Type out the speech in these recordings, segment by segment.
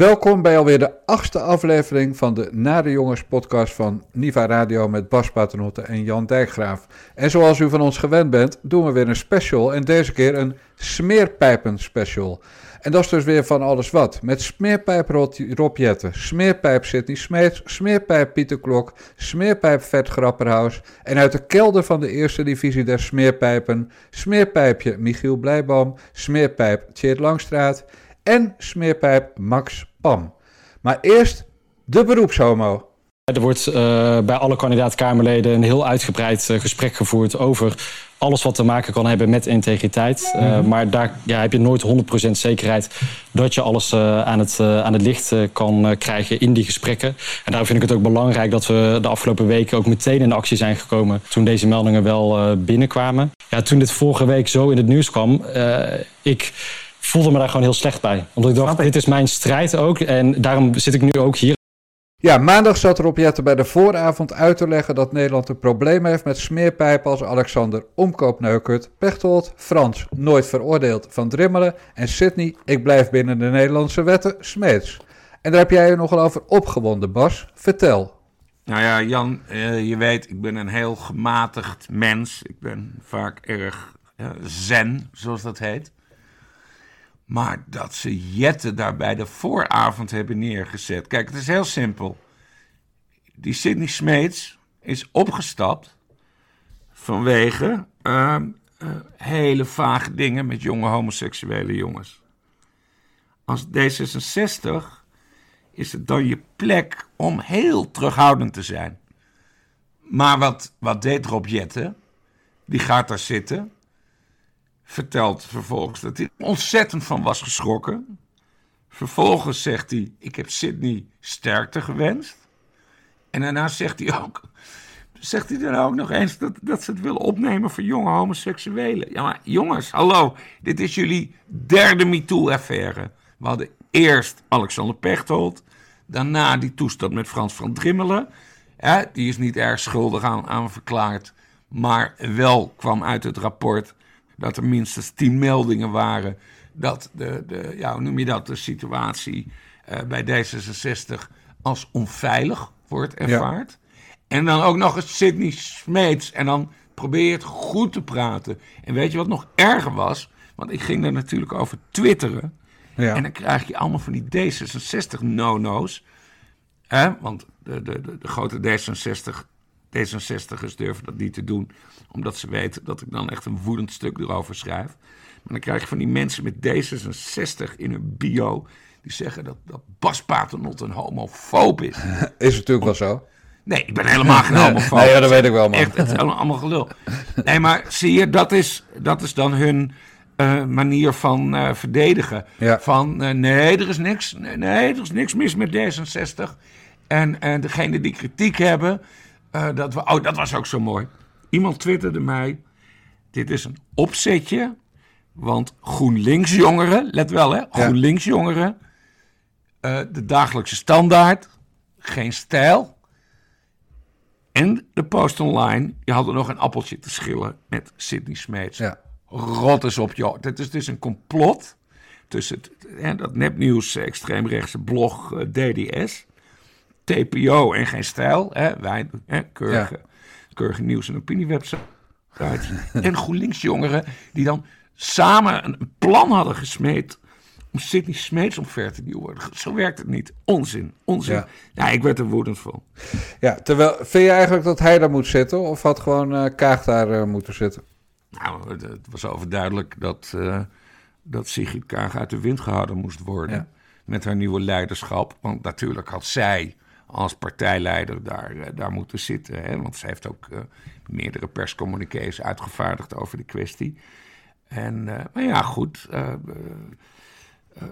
Welkom bij alweer de achtste aflevering van de Nare Jongens podcast van Niva Radio met Bas Paternotte en Jan Dijkgraaf. En zoals u van ons gewend bent, doen we weer een special en deze keer een smeerpijpen special. En dat is dus weer van alles wat. Met smeerpijp Rob Jetten, smeerpijp Sidney Smeets, smeerpijp Pieter Klok, smeerpijp Vet Grapperhaus en uit de kelder van de eerste divisie der smeerpijpen, smeerpijpje Michiel Blijboom, smeerpijp Tjeerd Langstraat en smeerpijp Max Pam. Maar eerst de beroepshomo. Er wordt uh, bij alle kandidaat-Kamerleden een heel uitgebreid uh, gesprek gevoerd over alles wat te maken kan hebben met integriteit. Uh, mm-hmm. Maar daar ja, heb je nooit 100% zekerheid dat je alles aan, het, aan het licht kan krijgen in die gesprekken. En daarom vind ik het ook belangrijk dat we de afgelopen weken ook meteen in actie zijn gekomen toen deze meldingen wel binnenkwamen. Ja, toen dit vorige week zo in het nieuws kwam, ik voelde me daar gewoon heel slecht bij. Omdat ik dacht, dit is mijn strijd ook. En daarom zit ik nu ook hier. Ja, maandag zat Rob Jetten bij de vooravond uit te leggen dat Nederland een probleem heeft met smeerpijpen als Alexander Omkoopneukert, Pechtold, Frans, nooit veroordeeld van Drimmelen en Sydney, ik blijf binnen de Nederlandse wetten, Smeets. En daar heb jij je nogal over opgewonden, Bas. Vertel. Nou ja, Jan, uh, je weet, ik ben een heel gematigd mens. Ik ben vaak erg uh, zen, zoals dat heet. Maar dat ze Jette daar bij de vooravond hebben neergezet. Kijk, het is heel simpel. Die Sidney Smeets is opgestapt vanwege uh, uh, hele vage dingen met jonge homoseksuele jongens. Als D66 is het dan je plek om heel terughoudend te zijn. Maar wat, wat deed Rob Jette? Die gaat daar zitten vertelt vervolgens dat hij ontzettend van was geschrokken. Vervolgens zegt hij: Ik heb Sydney sterkte gewenst. En daarna zegt hij ook. Zegt hij dan ook nog eens dat, dat ze het willen opnemen voor jonge homoseksuelen? Ja, maar jongens, hallo. Dit is jullie derde MeToo-affaire. We hadden eerst Alexander Pechtold. Daarna die toestand met Frans van Drimmelen. die is niet erg schuldig aan, aan verklaard. Maar wel kwam uit het rapport dat er minstens tien meldingen waren dat de, de ja, hoe noem je dat, de situatie uh, bij D66 als onveilig wordt ervaard. En dan ook nog eens Sidney Smeets. En dan probeer je het goed te praten. En weet je wat nog erger was? Want ik ging er natuurlijk over twitteren. Ja. En dan krijg je allemaal van die D66-no-no's. Want de, de, de, de grote D66 D66'ers durven dat niet te doen, omdat ze weten dat ik dan echt een woedend stuk erover schrijf. Maar dan krijg je van die mensen met D66 in hun bio, die zeggen dat, dat Bas Paternot een homofoob is. Is natuurlijk wel zo. Nee, ik ben helemaal geen homofoob. nee, ja, dat weet ik wel, man. Echt, het is allemaal gelul. Nee, maar zie je, dat is, dat is dan hun uh, manier van uh, verdedigen. Ja. Van, uh, nee, er is niks, nee, nee, er is niks mis met D66. En, en degene die kritiek hebben, uh, dat, we, oh, dat was ook zo mooi. Iemand twitterde mij: Dit is een opzetje. Want GroenLinks jongeren, let wel hè, GroenLinks jongeren, uh, de dagelijkse standaard, geen stijl. En de Post Online, je had er nog een appeltje te schillen met Sidney Smeets. Ja. Rot is op, joh. Het is dus een complot tussen het, hè, dat nepnieuws extreemrechtse blog uh, DDS TPO en geen stijl. Hè, wij, hè, keurige, keurige nieuws- en opiniewebsite. en GroenLinks jongeren die dan samen een plan hadden gesmeed om Sidney Smeets omver te duwen. Zo werkt het niet. Onzin, onzin. Ja, ik werd er woedend van. Ja, terwijl, vind je eigenlijk dat hij daar moet zitten? Of had gewoon uh, Kaag daar uh, moeten zitten? Nou, het was overduidelijk dat, uh, dat Sigrid Kaag uit de wind gehouden moest worden. Met haar nieuwe leiderschap. Want natuurlijk had zij als partijleider daar, uh, daar moeten zitten. Hè? Want ze heeft ook uh, meerdere perscommuniqués uitgevaardigd over de kwestie. En, uh, maar ja, goed.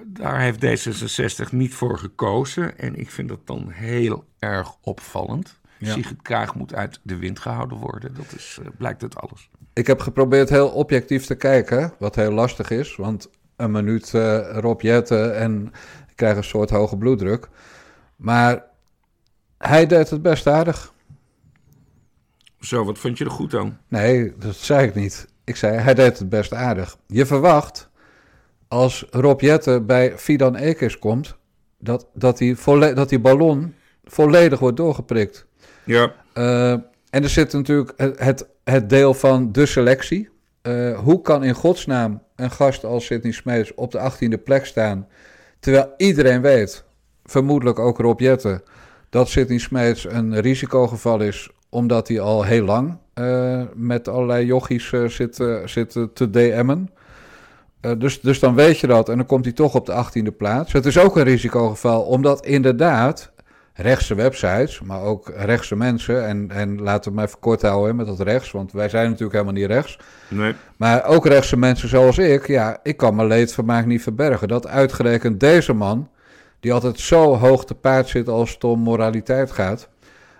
daar heeft D66 niet voor gekozen. En ik vind dat dan heel erg opvallend. Ja. Sigrid Kaag moet uit de wind gehouden worden. Dat is, blijkt uit alles. Ik heb geprobeerd heel objectief te kijken, wat heel lastig is. Want een minuut Rob Jetten en ik krijg een soort hoge bloeddruk. Maar hij deed het best aardig. Zo, wat vond je er goed aan? Nee, dat zei ik niet. Ik zei, hij deed het best aardig. Je verwacht, als Rob Jette bij Fidan Ekers komt, dat, dat, die, dat die ballon volledig wordt doorgeprikt. Ja. Uh, en er zit natuurlijk het, het deel van de selectie. Uh, hoe kan in godsnaam een gast als Sidney Smeets op de 18e plek staan... terwijl iedereen weet, vermoedelijk ook Rob Jetten... dat Sidney Smeets een risicogeval is... omdat hij al heel lang uh, met allerlei jochies zit, zit te DM'en... Uh, dus, dus dan weet je dat en dan komt hij toch op de 18e plaats. Het is ook een risicogeval, omdat inderdaad rechtse websites, maar ook rechtse mensen. En, en laten we maar even kort houden met dat rechts, want wij zijn natuurlijk helemaal niet rechts. Nee. Maar ook rechtse mensen zoals ik, ja, ik kan mijn leedvermaak niet verbergen. Dat uitgerekend deze man, die altijd zo hoog te paard zit als het om moraliteit gaat,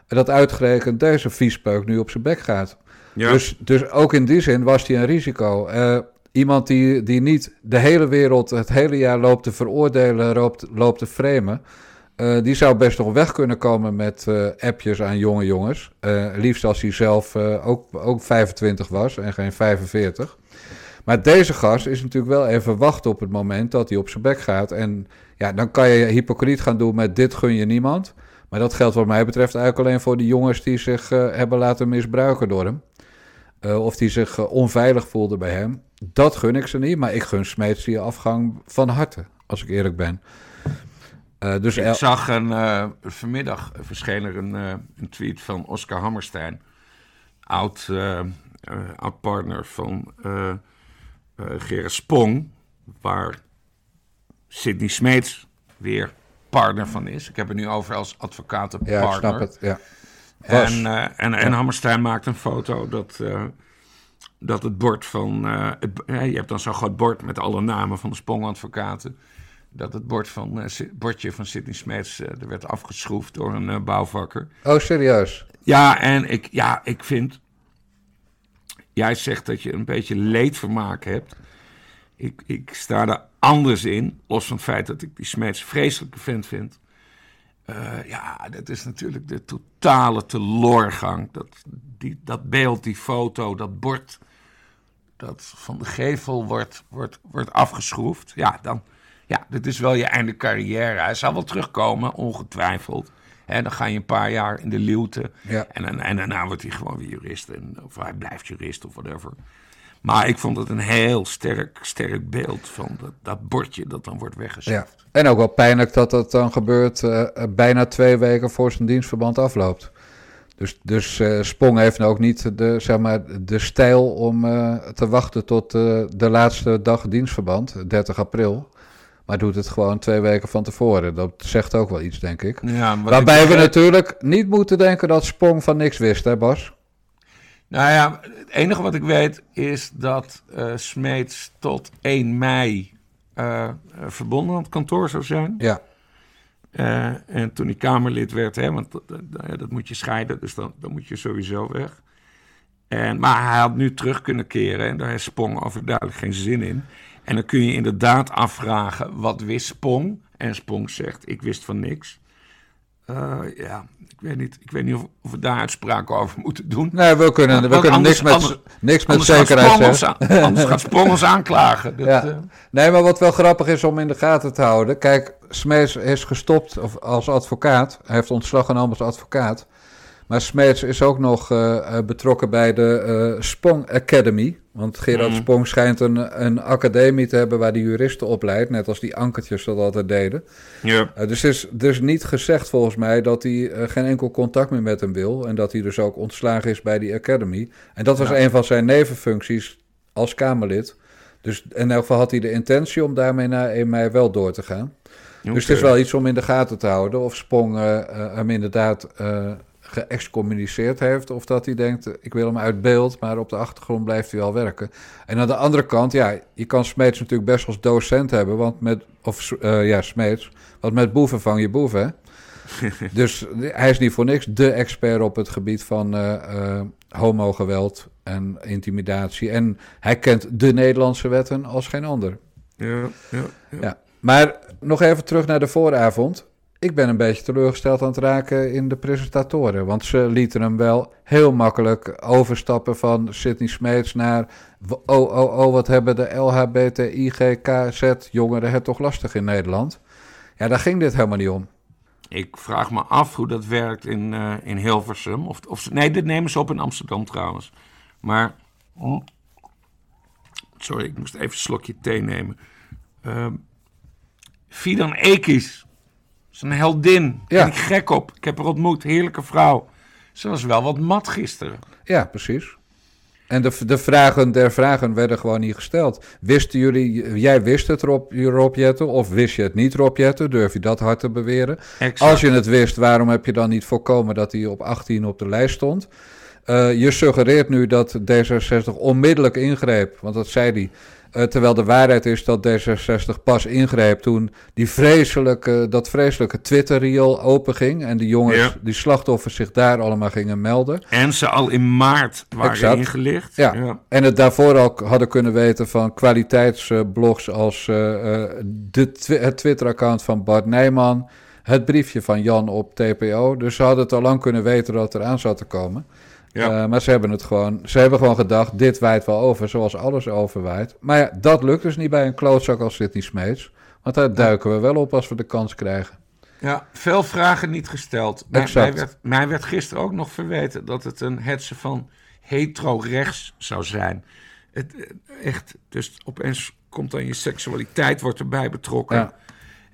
en dat uitgerekend deze viespeuk nu op zijn bek gaat. Ja. Dus, dus ook in die zin was hij een risico. Uh, iemand die, die niet de hele wereld het hele jaar loopt te veroordelen, loopt, loopt te framen. Uh, die zou best nog weg kunnen komen met uh, appjes aan jonge jongens. Liefst als hij zelf ook, ook 25 was en geen 45. Maar deze gast is natuurlijk wel even wachten op het moment dat hij op zijn bek gaat. En ja, dan kan je hypocriet gaan doen met dit gun je niemand. Maar dat geldt wat mij betreft eigenlijk alleen voor die jongens die zich hebben laten misbruiken door hem. of die zich onveilig voelden bij hem. Dat gun ik ze niet, maar ik gun Smeets die afgang van harte, als ik eerlijk ben. Dus ik zag een, vanmiddag verscheen er een, een, tweet van Oscar Hammerstein, oud, oud partner van Gerrit Spong, waar Sidney Smeets weer partner van is. Ik heb het nu over als advocatenpartner. Ja, ik snap het, ja. En, en, en Hammerstein maakt een foto dat, dat het bord van... Het, je hebt dan zo'n groot bord met alle namen van de Spong-advocaten dat het bord van, bordje van Sidney Smeets er werd afgeschroefd door een bouwvakker. Oh, serieus? Ja, en ik, ja, ik vind... Jij zegt dat je een beetje leedvermaak hebt. Ik, ik sta er anders in, los van het feit dat ik die Smeets vreselijke vent vind. ja, dat is natuurlijk de totale teloorgang. Dat, die, dat beeld, die foto, dat bord... dat van de gevel wordt, wordt, wordt afgeschroefd. Ja, dan ja, dit is wel je einde carrière. Hij zal wel terugkomen, ongetwijfeld. En dan ga je een paar jaar in de luwte. Ja. En, en, en, daarna wordt hij gewoon weer jurist. En, of hij blijft jurist of whatever. Maar ik vond het een heel sterk, sterk beeld van dat, dat bordje dat dan wordt weggezet. Ja. En ook wel pijnlijk dat dat dan gebeurt uh, bijna twee weken voor zijn dienstverband afloopt. Dus, dus uh, Spong heeft nou ook niet de, zeg maar, de stijl om uh, te wachten tot de laatste dag dienstverband, 30 april. Maar doet het gewoon twee weken van tevoren. Dat zegt ook wel iets, denk ik. Ja, Waarbij we natuurlijk niet moeten denken dat Spong van niks wist, hè Bas? Nou ja, het enige wat ik weet is dat uh, Smeets tot 1 mei uh, verbonden aan het kantoor zou zijn. Ja. Uh, en toen hij Kamerlid werd, hè, want dat, dat, dat moet je scheiden, dus dan, dan moet je sowieso weg. En, maar hij had nu terug kunnen keren en daar heeft Spong overduidelijk geen zin in. En dan kun je inderdaad afvragen, wat wist Spong? En Spong zegt, ik wist van niks. Uh, ja, ik weet niet, ik weet niet of, of, we daar uitspraken over moeten doen. Nee, we kunnen, we kunnen anders, niks met, anders, niks met anders zekerheid zeggen. anders gaat Spong ons aanklagen. Dat, ja. uh, Nee, maar wat wel grappig is om in de gaten te houden. Kijk, Smees is gestopt als advocaat. Hij heeft ontslag genomen als advocaat. Maar Smeets is ook nog uh, betrokken bij de Spong Academy. Want Gerard Mm. Spong schijnt een, een academie te hebben waar die juristen opleidt. Net als die ankertjes dat altijd deden. ja. Uh, dus is dus niet gezegd volgens mij dat hij uh, geen enkel contact meer met hem wil. En dat hij dus ook ontslagen is bij die academy. En dat was Ja. een van zijn nevenfuncties als Kamerlid. Dus in elk geval had hij de intentie om daarmee na 1 mei wel door te gaan. Dus het is wel iets om in de gaten te houden. Of Spong uh, hem inderdaad geëxcommuniceerd heeft. Of dat hij denkt, ik wil hem uit beeld, maar op de achtergrond blijft hij wel werken. En aan de andere kant, ja, je kan Smeets natuurlijk best als docent hebben. Want met, of uh, ja, Smeets, want met boeven vang je boeven, hè? dus hij is niet voor niks de expert op het gebied van uh, uh, homogeweld en intimidatie. En hij kent de Nederlandse wetten als geen ander. Ja, ja, ja. ja. Maar nog even terug naar de vooravond. Ik ben een beetje teleurgesteld aan het raken in de presentatoren. Want ze lieten hem wel heel makkelijk overstappen van Sidney Smeets naar... Oh, oh, oh, wat hebben de LHBTIGKZ-jongeren het toch lastig in Nederland? Ja, daar ging dit helemaal niet om. Ik vraag me af hoe dat werkt in, uh, in Hilversum. Of, of, nee, dit nemen ze op in Amsterdam trouwens. Maar. Oh, sorry, ik moest even een slokje thee nemen. Uh, Fidan Ekis. Is een heldin. Ja. Ben ik gek op. Ik heb haar ontmoet. Heerlijke vrouw. Ze was wel wat mat gisteren. Ja, precies. En de, de vragen der vragen werden gewoon niet gesteld. Wisten jullie, jij wist het Rob, Rob Jetten, of wist je het niet Rob Jetten? Durf je dat hard te beweren? Als je het wist, waarom heb je dan niet voorkomen dat hij op 18 op de lijst stond? Uh, je suggereert nu dat D66 onmiddellijk ingreep, want dat zei hij. Uh, terwijl de waarheid is dat D66 pas ingreep toen die vreselijke, dat vreselijke Twitter-reel openging. En die jongens, die slachtoffers zich daar allemaal gingen melden. En ze al in maart waren exact. ingelicht. Ja. ja. en het daarvoor al hadden kunnen weten van kwaliteitsblogs als uh, de het Twitter-account van Bart Nijman. Het briefje van Jan op TPO. Dus ze hadden het al lang kunnen weten dat er aan zat te komen. Ja. Uh, maar ze hebben het gewoon, ze hebben gewoon gedacht, dit waait wel over, zoals alles overwaait. Maar ja, dat lukt dus niet bij een klootzak als Sidney Smeets. Want daar duiken we wel op als we de kans krijgen. Ja, veel vragen niet gesteld. Mij, mij, werd, mij werd gisteren ook nog verweten dat het een hetze van hetero-rechts zou zijn. Het, echt, dus opeens komt dan je seksualiteit wordt erbij betrokken. Ja.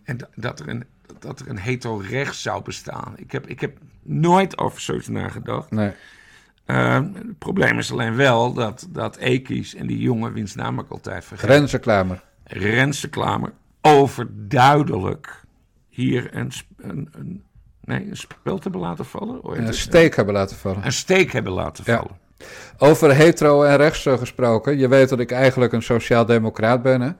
En dat er een, dat er een hetero-rechts zou bestaan. Ik heb, ik heb nooit over zoiets nagedacht. Nee. Uh, het probleem is alleen wel dat, dat Ekies en die jongen, wiens naam ik altijd vergeet. Renze Klamer. Renze Klamer. Overduidelijk hier een, een, een, nee, een speld hebben laten vallen. Een steek hebben laten vallen. Een steek hebben laten vallen. Over hetero en rechts gesproken. Je weet dat ik eigenlijk een sociaal-democraat ben. Hè?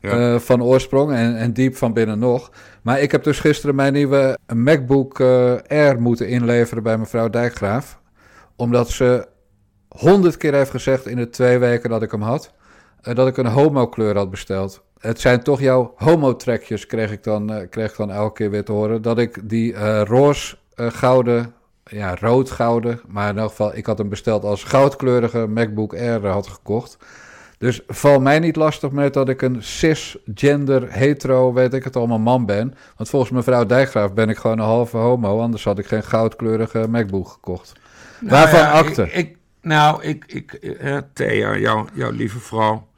Ja. Uh, van oorsprong en, en, diep van binnen nog. Maar ik heb dus gisteren mijn nieuwe MacBook uh, Air moeten inleveren bij mevrouw Dijkgraaf omdat ze honderd keer heeft gezegd in de twee weken dat ik hem had, uh, dat ik een homo-kleur had besteld. Het zijn toch jouw homo-trekjes, kreeg, ik dan, uh, kreeg ik dan elke keer weer te horen. Dat ik die uh, roze gouden, ja, rood-gouden, maar in elk geval, ik had hem besteld als goudkleurige MacBook Air had gekocht. Dus val mij niet lastig met dat ik een cisgender, hetero, weet ik het allemaal, man ben. Want volgens mevrouw Dijkgraaf ben ik gewoon een halve homo, anders had ik geen goudkleurige MacBook gekocht. Nou, Waarvan ja, akte? Ik, nou, ik, ik uh, Thea, jou, jouw lieve vrouw,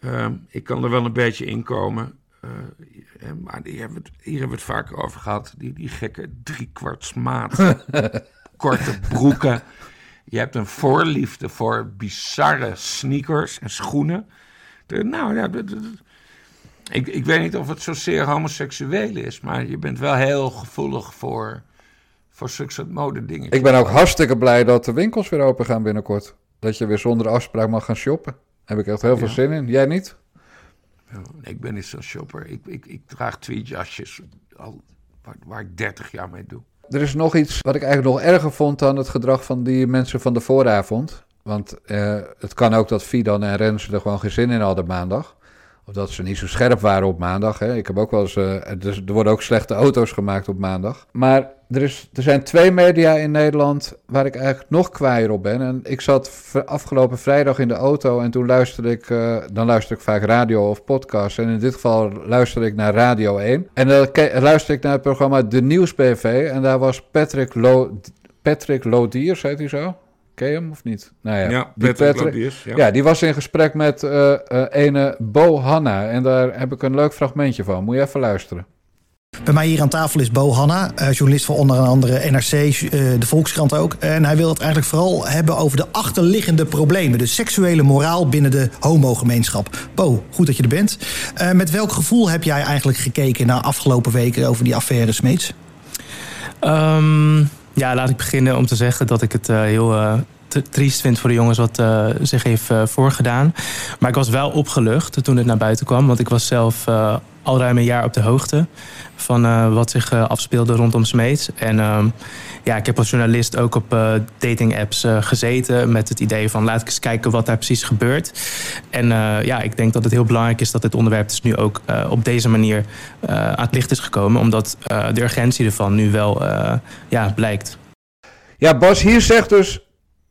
uh, ik kan er wel een beetje in komen. Uh, maar hier hebben, we het, hier hebben we het vaker over gehad. Die, die gekke driekwartsmaat, korte broeken. Je hebt een voorliefde voor bizarre sneakers en schoenen. De, nou ja, de, de, ik, ik weet niet of het zozeer homoseksueel is, maar je bent wel heel gevoelig voor voor zulke mode dingen. Ik ben ook hartstikke blij dat de winkels weer open gaan binnenkort. Dat je weer zonder afspraak mag gaan shoppen. Daar heb ik echt heel veel zin in. Jij niet? ik ben niet zo'n shopper. Ik, ik, ik draag tweetjasjes al, waar, waar ik 30 jaar mee doe. Er is nog iets wat ik eigenlijk nog erger vond dan het gedrag van die mensen van de vooravond. Want eh, het kan ook dat Fidan en Rens er gewoon geen zin in hadden maandag. Of dat ze niet zo scherp waren op maandag. Hè. Ik heb ook wel eens. Uh, er, worden ook slechte auto's gemaakt op maandag. Maar er, is, er zijn twee media in Nederland waar ik eigenlijk nog kwaaier op ben. En ik zat afgelopen vrijdag in de auto en toen luisterde ik. Uh, dan luister ik vaak radio of podcast. En in dit geval luisterde ik naar Radio 1. En dan luisterde ik naar het programma De Nieuws BV. En daar was Patrick, Lo Patrick Lodiers, heet hij zo? Ken je hem of niet? Nou ja, ja die Patrick, ja. ja. die was in gesprek met uh, uh, ene Bo Hanna. En daar heb ik een leuk fragmentje van. Moet je even luisteren. Bij mij hier aan tafel is Bo Hanna, uh, journalist van onder andere NRC, de Volkskrant ook. En hij wil het eigenlijk vooral hebben over de achterliggende problemen. De seksuele moraal binnen de homogemeenschap. Bo, goed dat je er bent. met welk gevoel heb jij eigenlijk gekeken naar afgelopen weken over die affaire Smeets? Um, ja, laat ik beginnen om te zeggen dat ik het heel triest vind voor de jongens wat uh, zich heeft voorgedaan. Maar ik was wel opgelucht toen het naar buiten kwam. Want ik was zelf al ruim een jaar op de hoogte van wat zich afspeelde rondom Smeets. En ehm, ja, ik heb als journalist ook op dating apps gezeten met het idee van laat ik eens kijken wat daar precies gebeurt. En ja, ik denk dat het heel belangrijk is dat dit onderwerp dus nu ook op deze manier aan het licht is gekomen, omdat de urgentie ervan nu wel ja, blijkt. Ja, Bas, hier zegt dus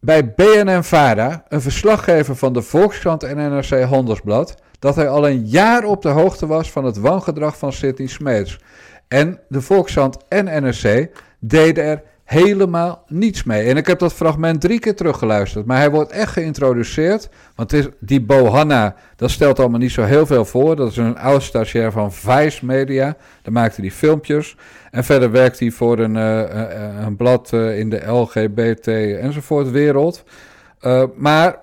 bij BNN Vara, een verslaggever van de Volkskrant en NRC Handelsblad, dat hij al een jaar op de hoogte was van het wangedrag van Sidney Smeets. En de Volkshand en NRC deden er helemaal niets mee. En ik heb dat fragment drie keer teruggeluisterd. Maar hij wordt echt geïntroduceerd. Want is, die Bohanna, dat stelt allemaal niet zo heel veel voor. Dat is een oud stagiair van Vice Media. Daar maakte hij filmpjes. En verder werkt hij voor een, uh, een blad in de LGBT enzovoort wereld. Maar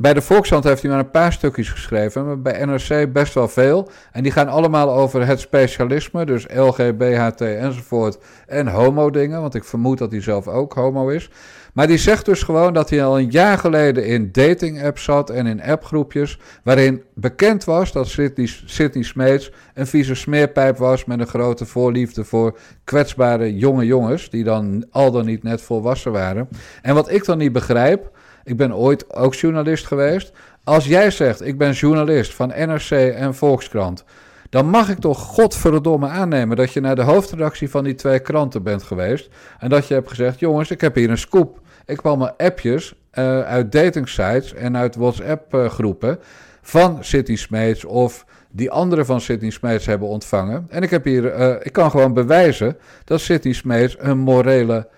bij de Volkshand heeft hij maar een paar stukjes geschreven, maar bij NRC best wel veel. En die gaan allemaal over het specialisme, dus LGBHT enzovoort, en homo-dingen, want ik vermoed dat hij zelf ook homo is. Maar die zegt dus gewoon dat hij al een jaar geleden in dating-apps zat en in appgroepjes, waarin bekend was dat Sidney, Sidney Smeets een vieze smeerpijp was met een grote voorliefde voor kwetsbare jonge jongens, die dan al dan niet net volwassen waren. En wat ik dan niet begrijp ik ben ooit ook journalist geweest. Als jij zegt, ik ben journalist van NRC en Volkskrant... dan mag ik toch godverdomme aannemen dat je naar de hoofdredactie van die twee kranten bent geweest... en dat je hebt gezegd, jongens, ik heb hier een scoop. Ik kwam mijn appjes uh, uit datingsites en uit WhatsApp-groepen... van City Smeets of die anderen van Sidney Smeets hebben ontvangen. En ik, heb hier, uh, ik kan gewoon bewijzen dat Sidney Smeets een morele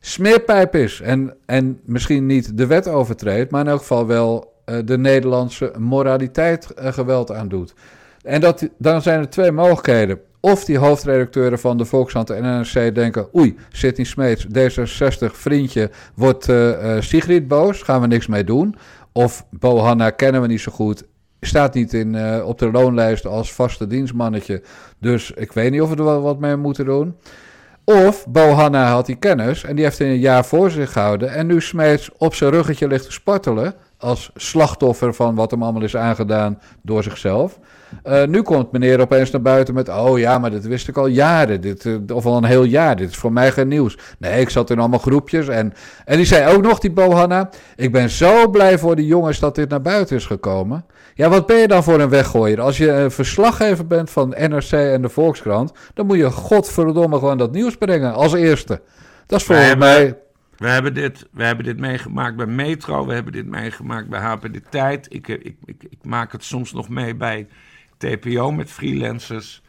smeerpijp is. En, en misschien niet de wet overtreedt, maar in elk geval wel uh, de Nederlandse moraliteit uh, geweld aandoet. En dat, dan zijn er twee mogelijkheden. Of die hoofdredacteuren van de Volkshand en NRC denken... oei, Sidney Smeets, D66, vriendje, wordt uh, Sigrid boos, gaan we niks mee doen. Of Bohanna kennen we niet zo goed, staat niet in, op de loonlijst als vaste dienstmannetje. Dus ik weet niet of we er wel wat mee moeten doen. Of Bohanna had die kennis en die heeft hij een jaar voor zich gehouden. En nu Smeets op zijn ruggetje ligt te spartelen. Als slachtoffer van wat hem allemaal is aangedaan door zichzelf. Uh, nu komt meneer opeens naar buiten met: Oh ja, maar dit wist ik al jaren. Dit, uh, of al een heel jaar. Dit is voor mij geen nieuws. Nee, ik zat in allemaal groepjes. En, en die zei ook nog, die Bohanna: Ik ben zo blij voor die jongens dat dit naar buiten is gekomen. Ja, wat ben je dan voor een weggooier? Als je een verslaggever bent van NRC en de Volkskrant, dan moet je godverdomme gewoon dat nieuws brengen als eerste. Dat is voor mij. We hebben, dit, we hebben dit meegemaakt bij Metro, we hebben dit meegemaakt bij HP De Tijd. Ik, ik, ik, ik maak het soms nog mee bij TPO met freelancers.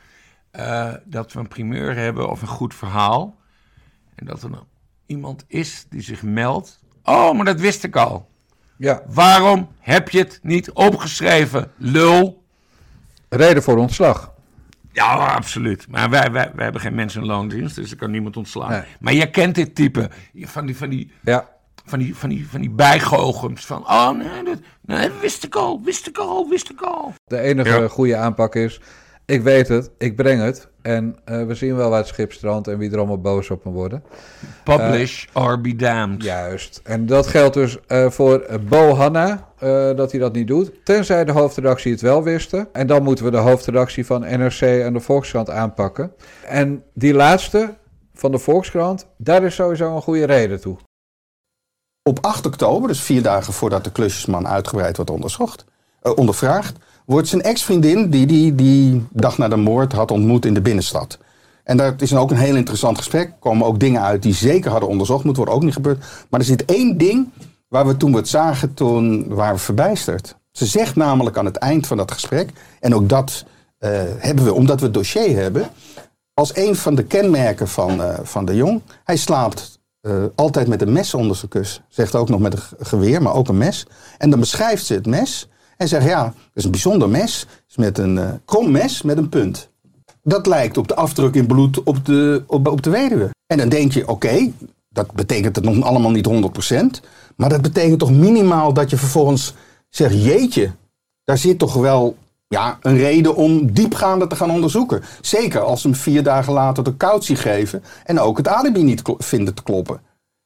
Uh, dat we een primeur hebben of een goed verhaal. En dat er iemand is die zich meldt. Oh, maar dat wist ik al. Ja. Waarom heb je het niet opgeschreven, lul? Reden voor ontslag. Ja, absoluut. Maar wij, wij, wij hebben geen mensen in loondienst, dus er kan niemand ontslaan. Maar je kent dit type van die, van die, ja. Van die, van die, van die bijgoochems. Van, oh nee, dat, nee, wist ik al, wist ik al, wist ik al. De enige goede aanpak is, ik weet het, ik breng het. En uh, we zien wel waar het schip strandt en wie er allemaal boos op me worden. Publish uh, or be damned. Juist. En dat geldt dus uh, voor Bo Hanna, dat hij dat niet doet. Tenzij de hoofdredactie het wel wisten. En dan moeten we de hoofdredactie van NRC en de Volkskrant aanpakken. En die laatste van de Volkskrant, daar is sowieso een goede reden toe. Op 8 oktober, dus vier dagen voordat de klusjesman uitgebreid wordt onderzocht, ondervraagd wordt zijn ex-vriendin, die die die dag na de moord had ontmoet in de binnenstad. En dat is ook een heel interessant gesprek. Er komen ook dingen uit die zeker hadden onderzocht moeten worden, ook niet gebeurd. Maar er zit één ding waar we toen we het zagen, toen waren we verbijsterd. Ze zegt namelijk aan het eind van dat gesprek, en ook dat uh, hebben we omdat we het dossier hebben, als een van de kenmerken van, uh, van de jong, hij slaapt uh, altijd met een mes onder zijn kus. Zegt ook nog met een geweer, maar ook een mes. En dan beschrijft ze het mes. En zegt, ja, dat is een bijzonder mes. is met een uh, krom mes met een punt. Dat lijkt op de afdruk in bloed op de, op, op de weduwe. En dan denk je, oké, dat betekent het nog allemaal niet 100%. Maar dat betekent toch minimaal dat je vervolgens zegt, jeetje, daar zit toch wel ja, een reden om diepgaander te gaan onderzoeken. Zeker als ze hem vier dagen later de cautie geven en ook het alibi niet vinden te kloppen.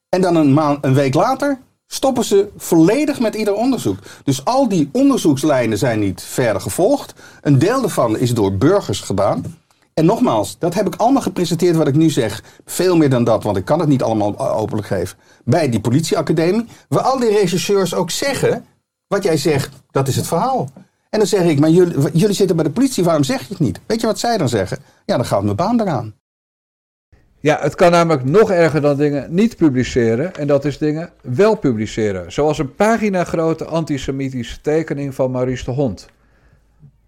En dan een, maand, een week later stoppen ze volledig met ieder onderzoek. Dus al die onderzoekslijnen zijn niet verder gevolgd. Een deel daarvan is door burgers gedaan. En nogmaals, dat heb ik allemaal gepresenteerd wat ik nu zeg. Veel meer dan dat, want ik kan het niet allemaal openlijk geven. Bij die politieacademie, waar al die rechercheurs ook zeggen... wat jij zegt, dat is het verhaal. En dan zeg ik, maar jullie, jullie zitten bij de politie, waarom zeg je het niet? Weet je wat zij dan zeggen? Ja, dan gaat mijn baan eraan. Ja, het kan namelijk nog erger dan dingen niet publiceren. En dat is dingen wel publiceren. Zoals een pagina grote antisemitische tekening van Maurice de Hond.